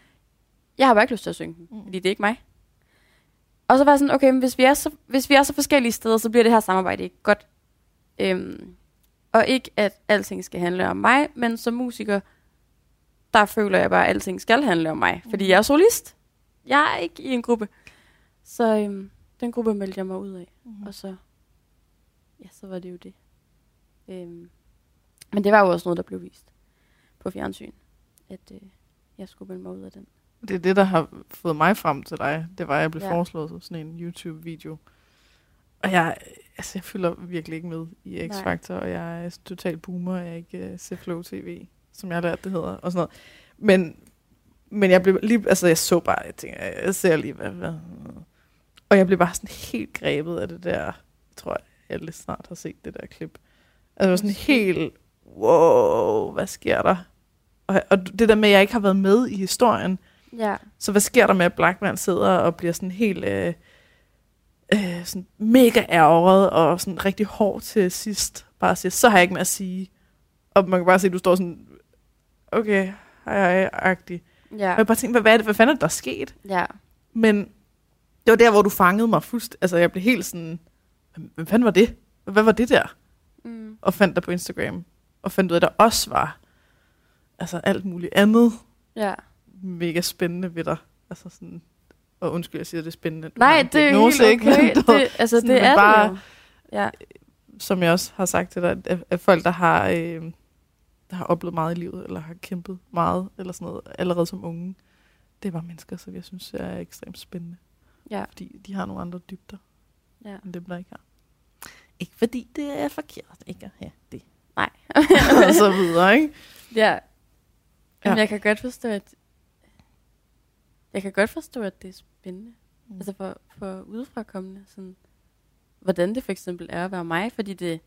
Jeg har bare ikke lyst til at synge den, Mm. fordi det er ikke mig. Og så var jeg sådan, okay, men hvis vi, er så, hvis vi er så forskellige steder, så bliver det her samarbejde ikke godt. Øhm, og ikke, at alting skal handle om mig, men som musiker, der føler jeg bare, at alting skal handle om mig. Fordi Mm. jeg er solist. Jeg er ikke i en gruppe. Så øhm, den gruppe meldte jeg mig ud af. Mm-hmm. Og så, ja, så var det jo det. Øhm, men det var jo også noget, der blev vist på fjernsyn. At øh, jeg skulle melde mig ud af den. Det er det, der har fået mig frem til dig. Det var, at jeg blev Ja. foreslået som sådan en YouTube-video. Og jeg, altså, jeg følger virkelig ikke med i. X-Factor, og jeg er total boomer. Jeg er ikke uh, ser Flow TV, som jeg har lært, det hedder, og sådan noget. Men, men jeg blev lige, altså jeg så bare, jeg tænker, jeg ser lige, hvad, hvad. Og jeg blev bare sådan helt grebet af det der, jeg tror jeg, alle snart har set det der klip. Altså jeg var sådan helt, wow, hvad sker der? Og, og det der med, at jeg ikke har været med i historien, Ja. så hvad sker der med, at Blackman sidder og bliver sådan helt øh, øh, sådan mega ærget og sådan rigtig hård til sidst? Bare siger, så har jeg ikke mere at sige. Og man kan bare se, at du står sådan, okay, hej hej, agtig. Ja. Og jeg bare tænkte, hvad, hvad, er det, hvad fanden er det, der er sket? Ja. Men det var der, hvor du fangede mig fuldst. Altså, jeg blev helt sådan, "Hvem- hvad fanden var det? Hvad var det der? Mm. Og fandt dig på Instagram. Og fandt ud af, at der også var altså alt muligt andet Ja. mega spændende ved dig. Altså sådan, og undskyld, jeg siger, det er spændende. Du Nej, det er helt ikke? okay. Men du ved, det, altså, sådan, det men er bare- det jo. Ja. Som jeg også har sagt til dig, at, at folk, der har, øh, der har oplevet meget i livet, eller har kæmpet meget, eller sådan noget, allerede som unge, det er bare mennesker, som jeg synes er ekstremt spændende. Ja. Fordi de har nogle andre dybder, ja. end dem, der ikke har. Ikke fordi det er forkert, ikke at have det. Nej. [LAUGHS] og så videre, ikke? ja. Men Ja. jeg kan godt forstå, at jeg kan godt forstå, at det er spændende. Mm. Altså for, for udefrakommende, sådan, hvordan det for eksempel er at være mig, fordi det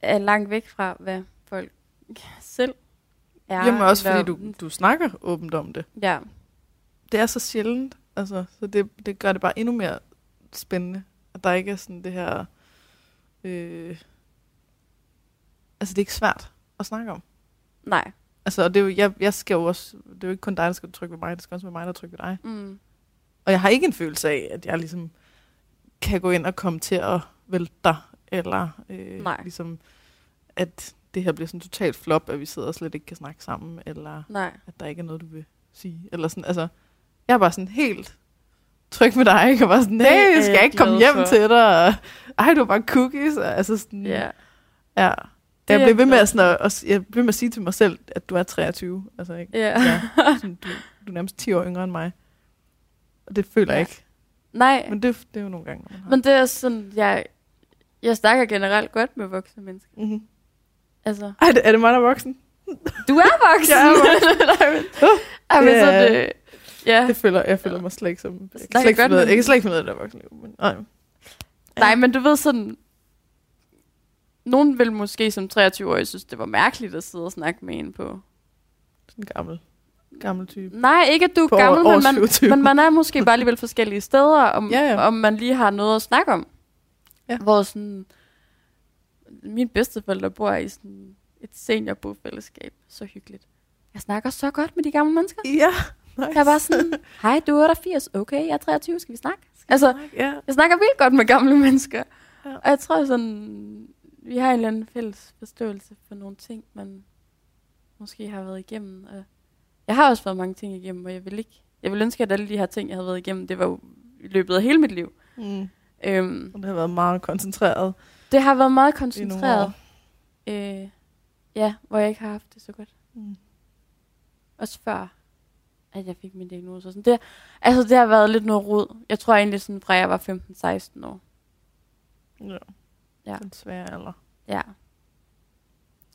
er langt væk fra, hvad folk selv er. Jamen også fordi du, du snakker åbent om det. Ja, det er så sjældent, altså, så det, det gør det bare endnu mere spændende, at der ikke er sådan det her, øh, altså det er ikke svært at snakke om. nej. Altså, og det er jo, jeg, jeg skal jo også, det er jo ikke kun dig, der skal trykke ved mig, det skal også være mig, der trykker ved dig. Mm. Og jeg har ikke en følelse af, at jeg ligesom kan gå ind og komme til at vælte dig, eller øh, Nej. ligesom, at det her bliver sådan totalt flop, at vi sidder og slet ikke kan snakke sammen, eller Nej. at der ikke er noget, du vil sige. Eller sådan, altså, jeg bare sådan helt tryg med dig, ikke? Og bare sådan, hey, skal jeg jeg ikke komme hjem for. til dig? Og, Ej, du var bare cookies. Og, altså sådan, Ja. ja. Det Jeg blev ved jeg med at, sådan, at, jeg blev med at sige til mig selv, at du er 23. Altså, ikke? Ja. Ja, sådan, du, du er nærmest 10 år yngre end mig. Og det føler jeg Ja. ikke. Nej, Men det, det er jo nogle gange, når man har. men det er sådan, jeg, jeg snakker generelt godt med voksne mennesker. Mm-hmm. Altså, Ej, er det mig, der er voksen? du er voksen! Jeg er [LAUGHS] Nej, men, Ej, men så Ja. det, ja. Det føler, jeg føler mig slet ikke som... Jeg kan snakker slet ikke godt finde ud af- med- jeg kan slet ikke finde ud af det der voksenliv. Men, nej. Nej, men du ved sådan... Nogen vil måske som 23-årig synes, det var mærkeligt at sidde og snakke med en på... Sådan en gammel, gammel type. Nej, ikke at du er På gammel, men man, 27. men man er måske bare alligevel forskellige steder, om, Ja, ja. om man lige har noget at snakke om. Ja. Hvor sådan... Mine bedsteforældre bor i sådan et seniorbofællesskab. Så hyggeligt. Jeg snakker så godt med de gamle mennesker. Ja, nice. Jeg bare sådan, hej, du er 88. Okay, jeg er 23. Skal vi snakke? Altså, ja. Jeg snakker vildt godt med gamle mennesker. Ja. Og jeg tror sådan, vi har en eller anden fælles forståelse for nogle ting, man måske har været igennem. Og jeg har også været mange ting igennem, og jeg vil ikke, jeg vil ønske, at alle de her ting, jeg har været igennem, det var jo i løbet af hele mit liv. Mm. Øhm, Og det har været meget koncentreret Det har været meget koncentreret. Øh, ja, hvor jeg ikke har haft det så godt. Mm. Også før, at jeg fik min diagnose. og Sådan. Det, altså, det har været lidt noget rod. Jeg tror egentlig, sådan, fra jeg var 15-16 år. Ja. Ja. Den svære alder. Ja.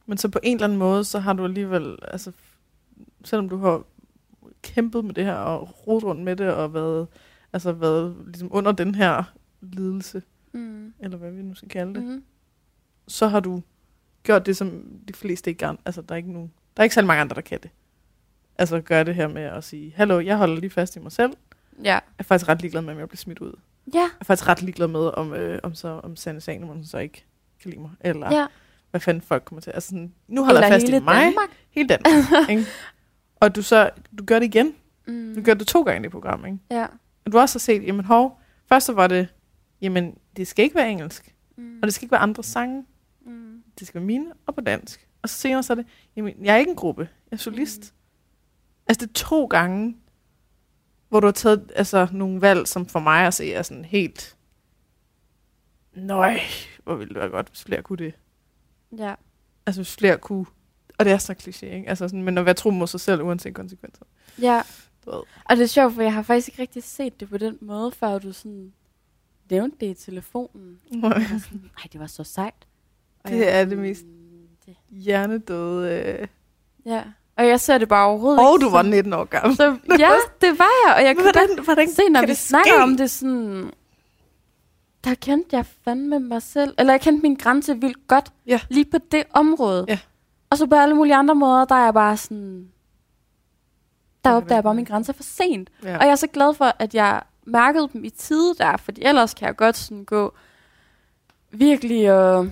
Men så på en eller anden måde, så har du alligevel, altså, selvom du har kæmpet med det her, og rodet rundt med det, og været, altså, været ligesom under den her lidelse, Mm. eller hvad vi nu skal kalde det, Mm. så har du gjort det, som de fleste ikke kan. Altså, der er ikke nogen, der er ikke særlig mange andre, der kan det. Altså, gøre det her med at sige, hallo, jeg holder lige fast i mig selv. Ja. Jeg er faktisk ret ligeglad med, om jeg bliver smidt ud. Ja. Jeg er faktisk ret ligeglad med, om, øh, om, så, om Sanne Salomonsen så ikke kan lide mig. Eller ja. hvad fanden folk kommer til. Altså sådan, nu holder jeg Eller fast hele i mig. Danmark. Hele Danmark. ikke? [LAUGHS] Og du så, du gør det igen. Mm. Du gør det to gange i det program, ikke? Ja. Og du har også set, jamen hov, først så var det, jamen det skal ikke være engelsk. Mm. Og det skal ikke være andre sange. Mm. Det skal være mine og på dansk. Og så senere så er det, jamen jeg er ikke en gruppe. Jeg er solist. Mm. Altså det er to gange, hvor du har taget altså, nogle valg, som for mig at se er sådan helt, nøj, hvor ville det være godt, hvis flere kunne det. Ja. Altså hvis flere kunne, og det er så kliché, ikke? Altså sådan, men at være tro mod sig selv, uanset konsekvenser. Ja. Du ved. Og det er sjovt, for jeg har faktisk ikke rigtig set det på den måde, før du sådan nævnte det i telefonen. Jeg sådan, Nej, det var så sejt. Og Det jeg er det mest- Det. Hjernedøde. Øh. Ja. Og jeg ser det bare overhovedet Og ikke du var som- 19 år gammel. Så, ja, det var jeg, og jeg kunne Hvordan, hvordan se, når vi snakker ske? om det sådan... Der kendte jeg fandme mig selv. Eller jeg kendte min grænse vildt godt. Ja. Lige på det område. Ja. Og så på alle mulige andre måder, der er jeg bare sådan... Der opdager jeg bare være. min grænse for sent. Ja. Og jeg er så glad for, at jeg mærkede dem i tide der, fordi ellers kan jeg godt sådan gå virkelig og...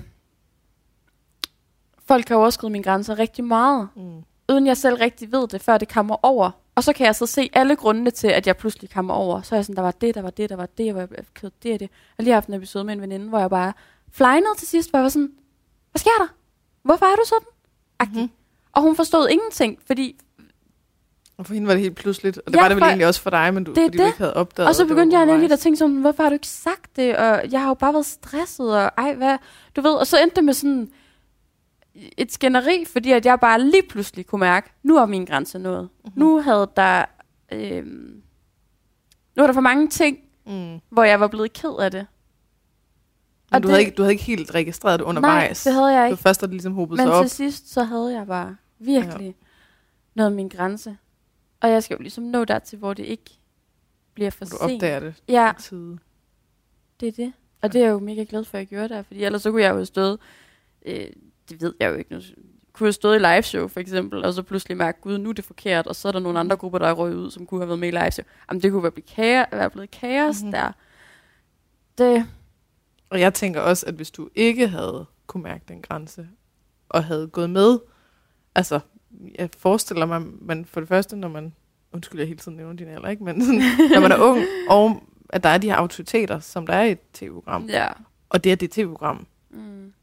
Folk kan overskride mine grænser rigtig meget, Mm. Uden jeg selv rigtig ved det, før det kommer over. Og så kan jeg så se alle grundene til, at jeg pludselig kommer over. Så er jeg sådan, der var det, der var det, der var det, jeg var ked det og det. Jeg lige haft en episode med en veninde, hvor jeg bare flynede til sidst, hvor jeg var sådan, hvad sker der? Hvorfor er du sådan? Agtig. Mhm. Og hun forstod ingenting, fordi Og for hende var det helt pludseligt. Og det Ja, var det vel for- egentlig også for dig, men du, Det fordi du det. ikke havde opdaget. Og så begyndte jeg nemlig at tænke sådan, hvorfor har du ikke sagt det? Og jeg har jo bare været stresset, og ej, hvad? Du ved, og så endte det med sådan et skænderi, fordi at jeg bare lige pludselig kunne mærke, nu er min grænse nået. Mhm. Nu havde der... Øhm, nu var der for mange ting, Mm. hvor jeg var blevet ked af det. Men Og du, det- havde ikke, du havde ikke helt registreret det undervejs. Nej, det havde jeg Det ikke. var først, da det ligesom hobede Men sig op. til sidst, så havde jeg bare virkelig ja. nået min grænse. Og jeg skal jo ligesom nå dertil, hvor det ikke bliver for Og du sent. opdager det Ja, i tide. det er det. Og det er jeg jo mega glad for, at jeg gjorde der, fordi ellers så kunne jeg jo have stået, øh, det ved jeg jo ikke, nu kunne jeg stået i live show for eksempel, og så pludselig mærke, gud, nu er det forkert, og så er der nogle andre grupper, der er røget ud, som kunne have været med i live show. Jamen, det kunne være, blive kaos, være blevet kaos Mhm. mm-hmm. der. Det, Og jeg tænker også, at hvis du ikke havde kunne mærke den grænse, og havde gået med, altså, jeg forestiller mig, man for det første, når man, undskyld, jeg hele tiden nævner din alder, ikke? men sådan, [LAUGHS] når man er ung, og at der er de her autoriteter, som der er i et tv-program, ja. og det er det tv-program. Mm.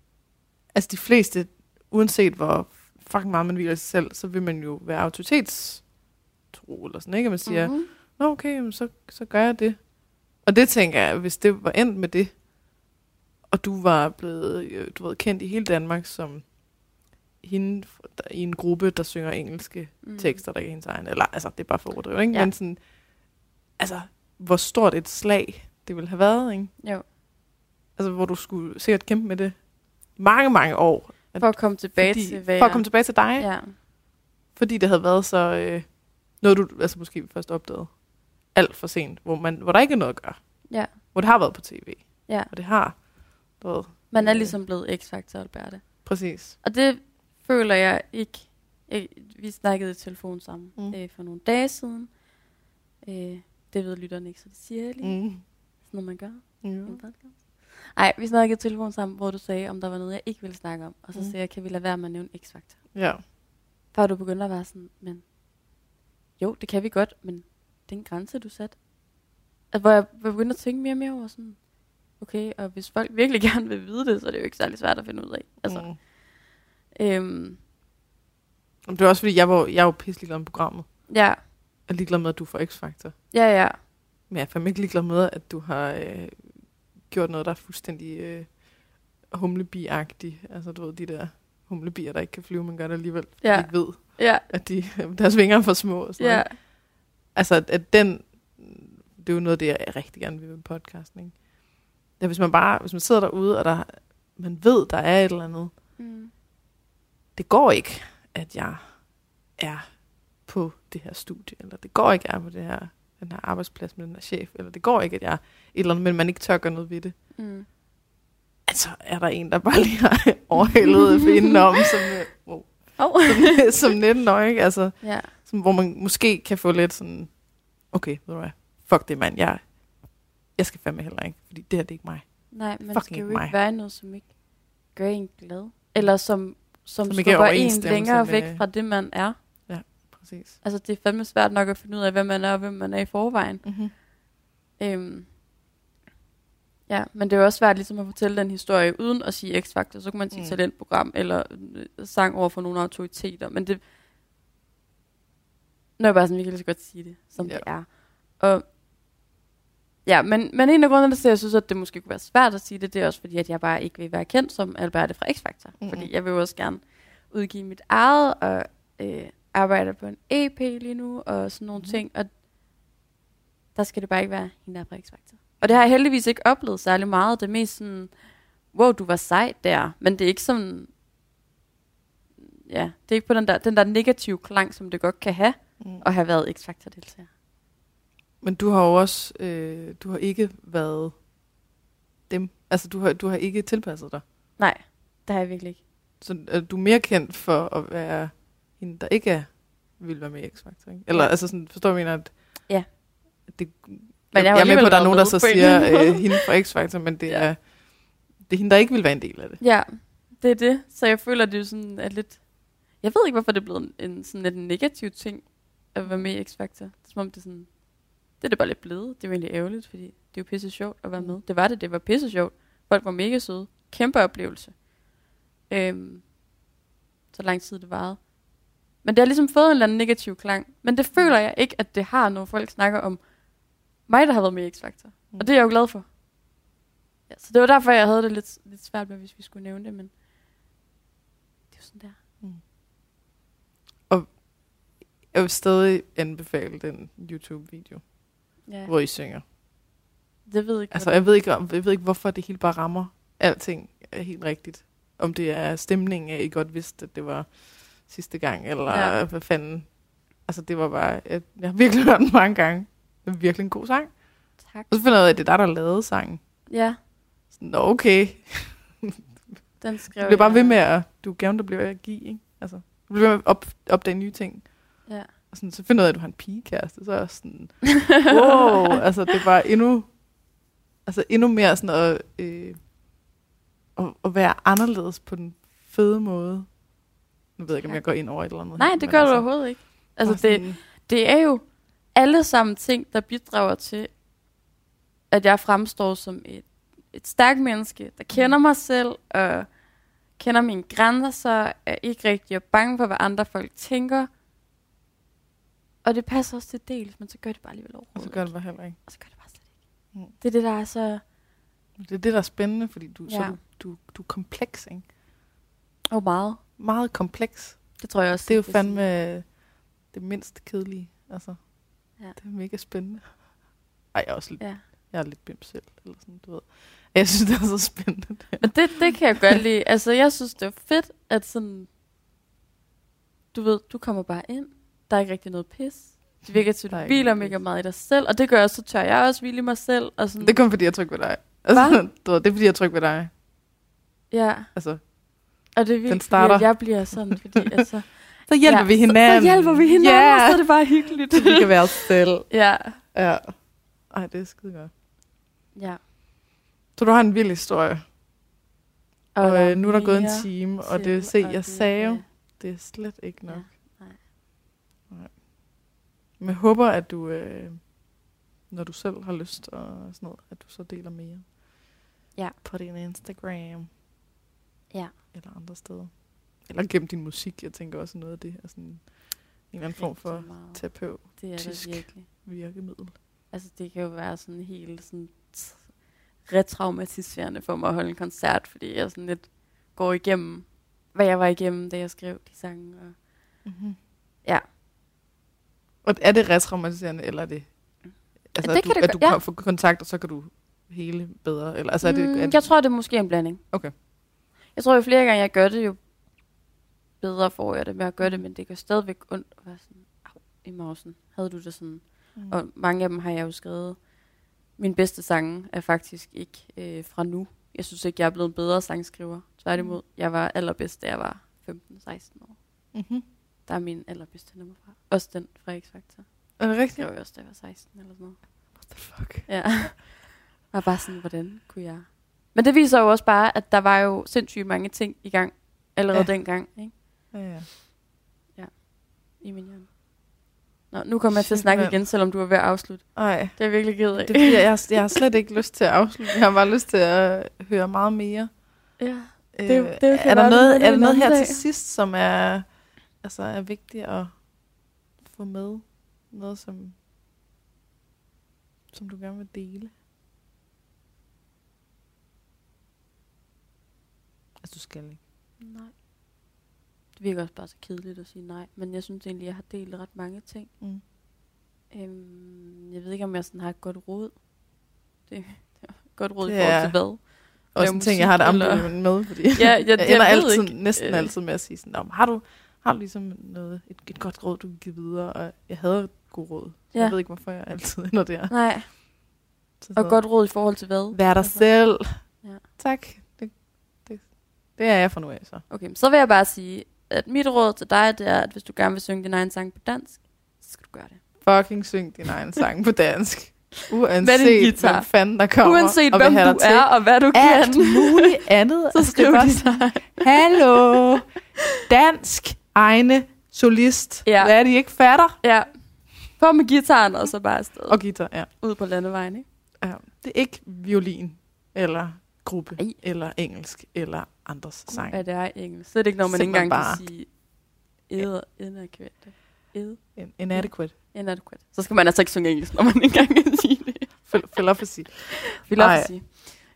Altså de fleste, uanset hvor fucking meget man hviler sig selv, så vil man jo være autoritetstro, eller sådan, ikke? At man siger, Mhm. Nå, okay, så, så gør jeg det. Og det tænker jeg, hvis det var endt med det, og du var blevet øh, du ved, kendt i hele Danmark som hende der, i en gruppe, der synger engelske Mm. tekster, der ikke er hendes egen. Eller, altså, det er bare for at overdrive, ikke? Ja. Men sådan, altså, hvor stort et slag det ville have været, ikke? Jo. Altså, hvor du skulle sikkert kæmpe med det mange, mange år. At, For at komme tilbage fordi, til, hvad for at komme tilbage til dig, ja. Fordi det havde været så... Øh, noget, du altså måske først opdagede alt for sent, hvor, man, hvor der ikke er noget at gøre. Ja. Hvor det har været på tv. Ja. Og det har, ved, Man er Øh. ligesom blevet X-Factor, Alberte. præcis. Og det føler jeg ikke. Jeg, vi snakkede i telefon sammen Mm. øh, for nogle dage siden. Øh, det ved lytterne ikke, så det siger jeg lige. Mm. Sådan noget, man gør. Ja. en podcast. Ej, vi snakkede i telefon sammen, hvor du sagde, om der var noget, jeg ikke ville snakke om. Og så Mm. sagde jeg, kan vi lade være med at nævne X-Factor? ja. Før du begyndte at være sådan, men jo, det kan vi godt, men den grænse, du satte. Altså, hvor jeg begyndte at tænke mere og mere over sådan, okay, og hvis folk virkelig [LAUGHS] gerne vil vide det, så er det jo ikke særlig svært at finde ud af. Altså, Mm. øhm, Det er også fordi, jeg var, jeg var pisselig glad med programmet. ja, er ligeglad med, at du får X-Factor. ja, ja. Men jeg er fandme ikke ligeglad med, at du har øh, gjort noget, der er fuldstændig øh, humlebi-agtig. Altså, du ved, de der humlebier, der ikke kan flyve, men gør det alligevel, Ja. ja. ikke ved, Ja, at de, [LAUGHS] deres vinger er for små. Og sådan ja. noget. Altså, at, at den, det er jo noget af det, jeg rigtig gerne vil med podcasten, ikke? Ja, hvis man bare, hvis man sidder derude, og der, man ved, der er et eller andet, Mm. det går ikke, at jeg er på det her studie, eller det går ikke, at jeg er på det her, den her arbejdsplads med den her chef, eller det går ikke, at jeg et eller andet, men man ikke tør gøre noget ved det. Mm. Altså, er der en, der bare lige har [LAUGHS] overhældet indenom, som, øh, wow, Oh. [LAUGHS] som, som 19 år, ikke? Altså, ja. som, hvor man måske kan få lidt sådan, okay, ved du hvad, fuck det, mand, jeg, jeg skal fandme heller ikke, fordi det her, det er ikke mig. Nej, man Fucking skal jo ikke mig. være noget, som ikke gør en glad. Eller som, som, Som er skubber en længere med- væk fra det, man er. Præcis. Altså, det er fandme svært nok at finde ud af, hvad man er og hvem man er i forvejen. Mm-hmm. Øhm, ja, men det er jo også svært ligesom at fortælle den historie uden at sige X-Factor. Så kan man sige Mm. talentprogram eller øh, sang over for nogle autoriteter. Men det... Er jeg bare sådan, vi kan lige så godt sige det, som Ja. det er. Og Ja, men, men en af grundene til, at jeg synes, at det måske kunne være svært at sige det, det er også fordi, at jeg bare ikke vil være kendt som Alberte fra X-Factor. Mhm. Fordi jeg vil jo også gerne udgive mit eget, og øh, arbejder på en EP lige nu, og sådan nogle Mhm. ting. Og der skal det bare ikke være hende, der er X-Factor. Og det har jeg heldigvis ikke oplevet særlig meget. Det er mest sådan, wow, du var sej der. Men det er ikke sådan, ja, det er ikke på den der, den der negative klang, som det godt kan have, Mm. at have været X-Factor-deltager. Men du har jo også, øh, du har ikke været dem. Altså, du har, du har ikke tilpasset dig. Nej, det har jeg virkelig ikke. Så er du mere kendt for at være hende, der ikke er, vil være med i X-Factor, ikke? Eller, Ja. altså sådan, forstår du, mener, at Ja. Det, Men jeg, jeg jeg er med på, at der er nogen, der så siger øh, hende fra X-Factor, men det, Ja. er, det er hende, der ikke vil være en del af det. Ja, det er det. Så jeg føler, det er sådan er lidt... Jeg ved ikke, hvorfor det er blevet en, en sådan lidt negativ ting at være med i X-Factor. Det er som om, det er sådan... Det er det bare lidt blevet. Det er egentlig ærgerligt, fordi det er jo pisse sjovt at være med. Det var det, det var pisse sjovt. Folk var mega søde. Kæmpe oplevelse. Øhm, så lang tid det varede. Men det har ligesom fået en eller anden negativ klang. Men det føler jeg ikke, at det har, når folk snakker om mig, der har været med i X-Factor. Og det er jeg jo glad for. Ja, så det var derfor, jeg havde det lidt, lidt svært med, hvis vi skulle nævne det, men det er jo sådan der. Jeg vil stadig anbefale den YouTube-video, Ja, hvor I synger. det ved jeg ikke. Altså, jeg ved ikke, om, jeg ved ikke, hvorfor det hele bare rammer. Alting er helt rigtigt. Om det er stemningen, at I godt vidste, at det var sidste gang, eller Ja. hvad fanden. Altså, det var bare... Jeg, jeg har virkelig hørt den mange gange. Det er virkelig en god sang. Tak. Og så finder jeg ud af, at det er dig, der lavede sangen. Ja, Sådan, Nå, okay. [LAUGHS] den skrev Du bliver bare ved med at... Du er gerne, der bliver ved at give, ikke? Altså, du bliver ved med at op, opdage nye ting. Ja. Og sådan, så finder jeg ud af, at du har en pigekæreste. Så er jeg sådan... wow, [LAUGHS] altså det var endnu, altså endnu mere sådan at, øh, at, at være anderledes på den fede måde. Nu ved jeg ikke, om jeg går ind over et eller andet. Nej, det gør du overhovedet ikke. Altså, bare det, sådan- det er jo alle sammen ting, der bidrager til, at jeg fremstår som et, et stærkt menneske, der kender mig selv, og kender mine grænser, er ikke rigtig er bange for, hvad andre folk tænker. Og det passer også til dels, men så gør det bare alligevel Og overhovedet. så gør det bare heller ikke. Og så gør det bare slet ikke. Mm. Det er det, der er så... Det er det, der er spændende, fordi du, ja. så du, du, du er kompleks, ikke? Og meget. Meget kompleks. Det tror jeg også. Det er jo fandme det mindst kedelige. Altså, Ja. det er mega spændende. Ej, jeg er også lidt. Ja. jeg er lidt bims selv, eller sådan, du ved. Jeg synes, det er så spændende. Det. Men det, det kan jeg godt lide. Altså, jeg synes, det er fedt, at sådan... Du ved, du kommer bare ind. Der er ikke rigtig noget pis. Det virker til, at er du hviler mega meget i dig selv. Og det gør også, så tør jeg også hvile i mig selv. Og sådan, det kom, fordi jeg trykker ved dig. Altså, [LAUGHS] du ved, det er, fordi jeg trykker ved dig. Ja, Altså, og det er virkelig, starter. fordi, at jeg bliver sådan, fordi altså... [LAUGHS] så hjælper ja, vi hinanden. Så, så hjælper vi hinanden, Ja, og så er det bare hyggeligt. så vi kan være os selv. ja. Ja. Ej, det er skide godt. ja. Så du har en vild historie. Og, der øh, nu er der gået en time, og det, se, og jeg det sagde jo, det er slet ikke nok. Ja, nej. Men jeg håber, at du, øh, når du selv har lyst og sådan noget, at du så deler mere. Ja. På din Instagram. Ja. Eller andre steder. Eller gennem din musik. Jeg tænker også noget af det er sådan en eller anden form for Rigtig meget. terapeut Det er det virkemiddel. Altså, det kan jo være sådan helt sådan retraumatiserende for mig at holde en koncert, fordi jeg sådan lidt går igennem, hvad jeg var igennem, da jeg skrev de sange. Og Mm-hmm. Ja. Og er det retraumatiserende, eller er det... Altså, Det at du, det at du ja. kan få kontakt, og så kan du hele bedre? Eller, altså, er det, er mm, det, jeg tror, det er måske en blanding. Okay. Jeg tror, jo flere gange jeg gør det, jo bedre får jeg det med at gøre det, men det gør stadigvæk ondt at være sådan, au, i mausen. Havde du det sådan? Mm. Og mange af dem har jeg jo skrevet. Min bedste sange er faktisk ikke øh, fra nu. Jeg synes ikke, jeg er blevet en bedre sangskriver. Tværtimod, jeg var allerbedst, da jeg var 15-16 år. Mm-hmm. Der er min allerbedste nummer fra. Også den fra X-Factor. Er det rigtigt? jeg også, da jeg var 16 eller sådan noget. What the fuck? Ja. [LAUGHS] Og bare sådan, hvordan kunne jeg... Men det viser jo også bare, at der var jo sindssygt mange ting i gang allerede Ja. ja. dengang, ikke? Ja, ja. I min hjerne. Nå, nu kommer jeg til at snakke igen, selvom du er ved at afslutte. Ej, Det er jeg virkelig ked af. det jeg, har- jeg har slet ikke [LAUGHS] lyst til at afslutte. Jeg har bare lyst til at høre meget mere. ja. Øh, Det- det kan er der noget, det er er der noget her dag. til sidst, som er, altså, er vigtigt at få med? Noget, som, som du gerne vil dele? Du skal ikke. Nej. Det virker også bare så kedeligt at sige nej, men jeg synes egentlig, jeg har delt ret mange ting. Mm. Øhm, jeg ved ikke, om jeg sådan har et godt råd. Det, [LAUGHS] det er et godt råd i forhold til hvad? Også en ting, jeg har det ambivalent med, fordi [LAUGHS] Ja, jeg, jeg ender ved altid, ikke. næsten Øh. altid med at sige sådan, "Nå, men har du, har du ligesom noget, et, et godt råd, du kan give videre? Og jeg havde et godt råd. Så Ja. Jeg ved ikke, hvorfor jeg altid ender der. Nej, Så, og godt råd i forhold til hvad? Vær dig Altså. selv. Ja. Tak. Det, det, det er jeg for nu af, så. Okay, så vil jeg bare sige, at mit råd til dig, det er, at hvis du gerne vil synge din egen sang på dansk, så skal du gøre det. Fucking syng din egen sang på dansk. [LAUGHS] Uanset hvem fanden der kommer. Uanset og hvem du dig til. er, og hvad du Alt kan, muligt [LAUGHS] andet. så Altså, det skriv er bare sådan, sang. Hallo. Dansk egne solist. Ja. Hvad er de ikke fatter? Ja. På med gitaren, og så bare afsted. Og guitar, ja. Ud på landevejen, ikke? ja. Det er ikke violin, eller gruppe, Ej. eller engelsk, eller andres sang. Ja, det er engelsk. Så er det ikke, når man ikke engang bare- kan sige ed, inadequate. Ed, In- Inadequate. inadequate. Så skal man altså ikke synge engelsk, når man ikke engang kan sige det. Også [LAUGHS] sige.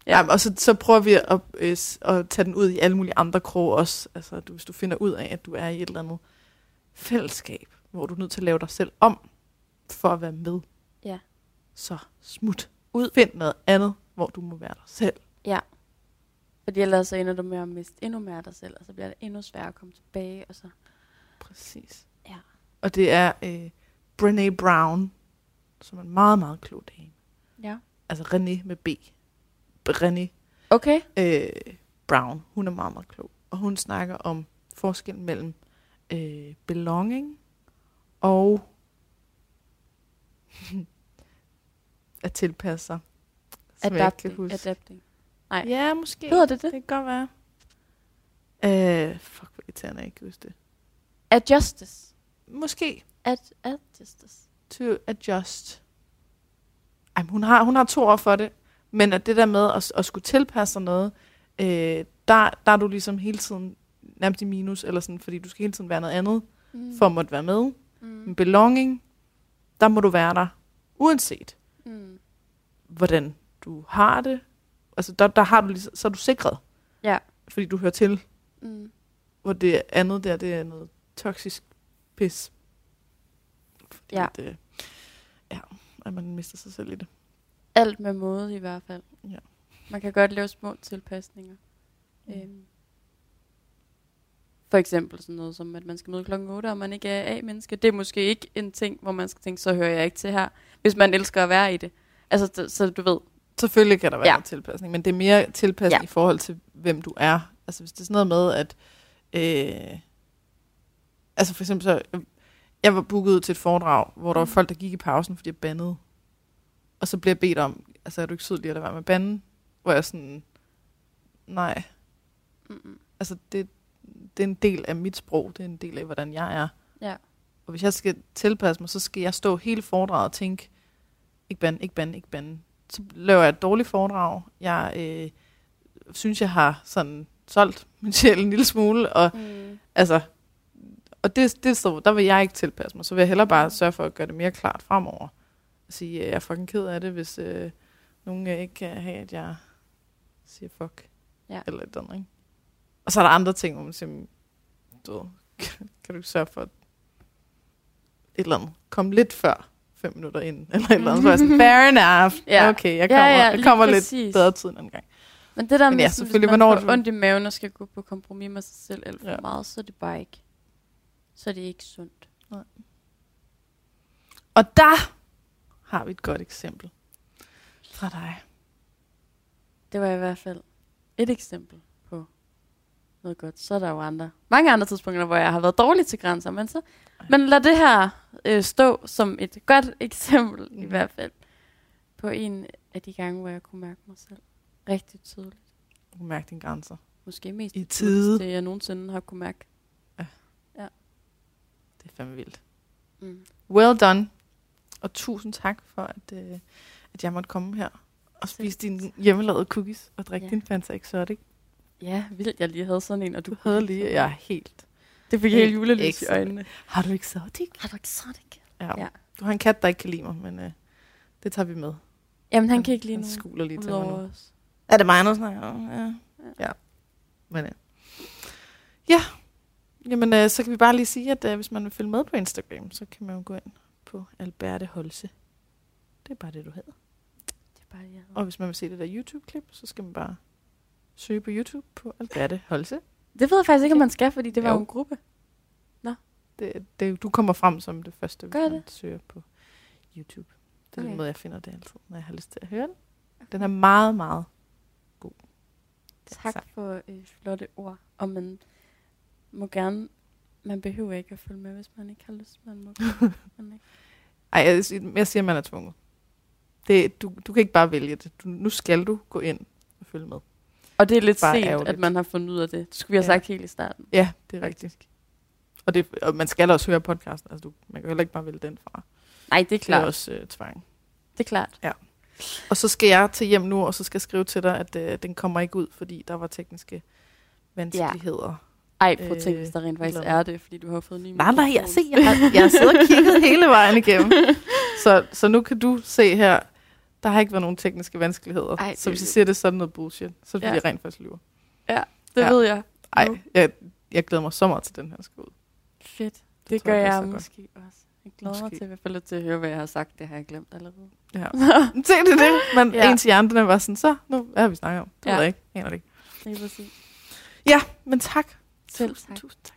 Ja, og så, så prøver vi at, øh, at tage den ud i alle mulige andre kroge også. Altså, du, hvis du finder ud af, at du er i et eller andet fællesskab, hvor du er nødt til at lave dig selv om, for at være med. Ja. Så smut. Ud. Find noget andet, hvor du må være dig selv. Fordi ellers så ender du med at miste endnu mere af dig selv, og så bliver det endnu sværere at komme tilbage, og så... Præcis. Ja. Og det er øh, Brené Brown, som er en meget, meget klog dame. Ja. Altså René med B. Brené Okay. øh, Brown. Hun er meget, meget klog. Og hun snakker om forskellen mellem øh, belonging og [LAUGHS] at tilpasse sig. Adapting. Adapting. Nej. Ja, måske. Hedder det det? Det kan godt være. Øh, fuck, hvor irriterende, jeg ikke huske det. Adjustes. Måske. Ad, adjustes. To adjust. Ej, hun har, hun har to år for det. Men at det der med at, at skulle tilpasse sig noget, øh, der, der er du ligesom hele tiden nærmest i minus, eller sådan, fordi du skal hele tiden være noget andet, Mm. for at måtte være med. Mm. Men belonging, der må du være der, uanset Mm. hvordan du har det. Altså, der, der har du ligesom, så er du sikret. Ja. Fordi du hører til, Mm. hvor det andet der, det er noget toksisk pis. Fordi Ja. At, øh, ja, at man mister sig selv i det. Alt med måde i hvert fald. Ja. Man kan godt lave små tilpasninger. Mm. Øhm. For eksempel sådan noget som, at man skal møde klokken 8, og man ikke er A-menneske. Det er måske ikke en ting, hvor man skal tænke, så hører jeg ikke til her. Hvis man elsker at være i det. Altså, så, så du ved. Selvfølgelig kan der være Ja. en tilpasning, men det er mere tilpasning Ja. i forhold til, hvem du er. Altså hvis det er sådan noget med, at... Øh, altså for eksempel så... øh, Jeg var booket ud til et foredrag, hvor der var Mm. folk, der gik i pausen, fordi jeg bandede. Og så blev jeg bedt om, altså er du ikke sød lige at lade være med banden? Hvor jeg sådan, nej, Mm-mm. altså det, det er en del af mit sprog, det er en del af, hvordan jeg er. Ja. Og hvis jeg skal tilpasse mig, så skal jeg stå hele foredraget og tænke, ikke bande, ikke bande, ikke bande. Så laver jeg et dårligt foredrag. Jeg øh, synes, jeg har sådan solgt min sjæl en lille smule, og Mm. altså, og det, det så, der vil jeg ikke tilpasse mig. Så vil jeg hellere bare sørge for at gøre det mere klart fremover. At sige, at jeg er fucking ked af det, hvis, øh, Nogen øh, ikke kan have, at jeg siger fuck. Ja. Eller et andet, ikke? Og så er der andre ting, hvor man siger, du ved, [LAUGHS] kan du ikke sørge for et eller andet. Kom lidt før fem minutter ind, [LAUGHS] eller et eller andet. Så jeg sådan, fair enough. [LAUGHS] Ja. Okay, jeg Ja, kommer, ja, jeg lige kommer lidt bedre tid en anden gang. Men det der Men med, ja, sådan, selvfølgelig, hvis man hvornår får du- ondt i maven og skal gå på kompromis med sig selv alt for Ja. ja. meget, så er det bare ikke, så er det ikke sundt. Og der har vi et godt eksempel fra dig. Det var i hvert fald et eksempel noget godt. Så er der jo andre, mange andre tidspunkter, hvor jeg har været dårlig til grænser, men, så, men lad det her øh, stå som et godt [LAUGHS] eksempel mm. i hvert fald på en af de gange, hvor jeg kunne mærke mig selv rigtig tydeligt. Du kan mærke dine grænser. Måske mest I det tide. tydeligste, jeg nogensinde har kunne mærke. Det er fandme vildt. Mm. Well done. Og tusind tak for, at, øh, at jeg måtte komme her og spise dine hjemmelavede cookies og drikke Ja. din Fanta Exotic. Ja, vildt, jeg lige havde sådan en, og du havde lige, jeg er helt... Det fik Helt helt julelys i øjnene. Har du Exotic? Har du exotic? Ja. Ja. Du har en kat, der ikke kan lide mig, men øh, det tager vi med. Jamen, han kan ikke lide Han nogen. skuler lige til mig nu. os. Er det mig, der snakker om? Ja. Ja. ja. Men, øh. Ja. Jamen, øh, så kan vi bare lige sige, at øh, hvis man vil følge med på Instagram, så kan man jo gå ind på Alberte Holse. Det er bare det, du hedder. Det er bare, jeg Og hvis man vil se det der YouTube-klip, så skal man bare søge på YouTube på Alberte Holse. Det ved jeg faktisk ikke, om man skal, fordi det var Jo. en gruppe. Det, det, du kommer frem som det første, hvis Gør man det? søger på YouTube. Det er okay. Den måde, jeg finder det altid, når jeg har lyst til at høre den. Den er meget, meget god. Tak Tak. for øh, flotte ord. Og man må gerne, man behøver ikke at følge med, hvis man ikke har lyst. Man må [LAUGHS] man ikke. Ej, jeg, jeg siger, at man er tvunget. Det, du, du kan ikke bare vælge det. Du, nu skal du gå ind og følge med. Og det er lidt sent, ærgerligt. at man har fundet ud af det. Det skulle vi have Ja. sagt helt i starten. Ja, det er rigtigt. Og, det, og man skal også høre podcasten. Altså, du, man kan heller ikke bare vælge den fra. Nej, det er Det er klart. også øh, tvang. Det er klart. Og så skal jeg til hjem nu, og så skal jeg skrive til dig, at øh, den kommer ikke ud, fordi der var tekniske vanskeligheder. Ej, prøv at tænke, Øh, hvis der rent faktisk er det, fordi du har fået en ny Nej, nej, jeg, se, jeg, har, jeg har siddet og kigget hele vejen igennem. [LAUGHS] Så, så nu kan du se her, der har ikke været nogen tekniske vanskeligheder. Ej, så det- hvis jeg siger det er sådan noget bullshit, så er det Ja. jeg rent faktisk lyver. Det Ja. ved jeg. Ej, Nu. jeg, jeg glæder mig så meget til den her skal ud. Fedt. Det, tror gør jeg, det er jeg så godt. måske også. Jeg glæder mig Måske. til i hvert fald lidt til at høre, hvad jeg har sagt. Det har jeg glemt allerede. Ja. [LAUGHS] Se det, det. Men ja. Ja. ens hjerne, den er bare sådan, så, nu, har vi snakket om? Det ja. Ja. ved jeg ikke. Aner det ikke. Lige præcis. Ja, men tak. Selv tusind, tak. tusind tak.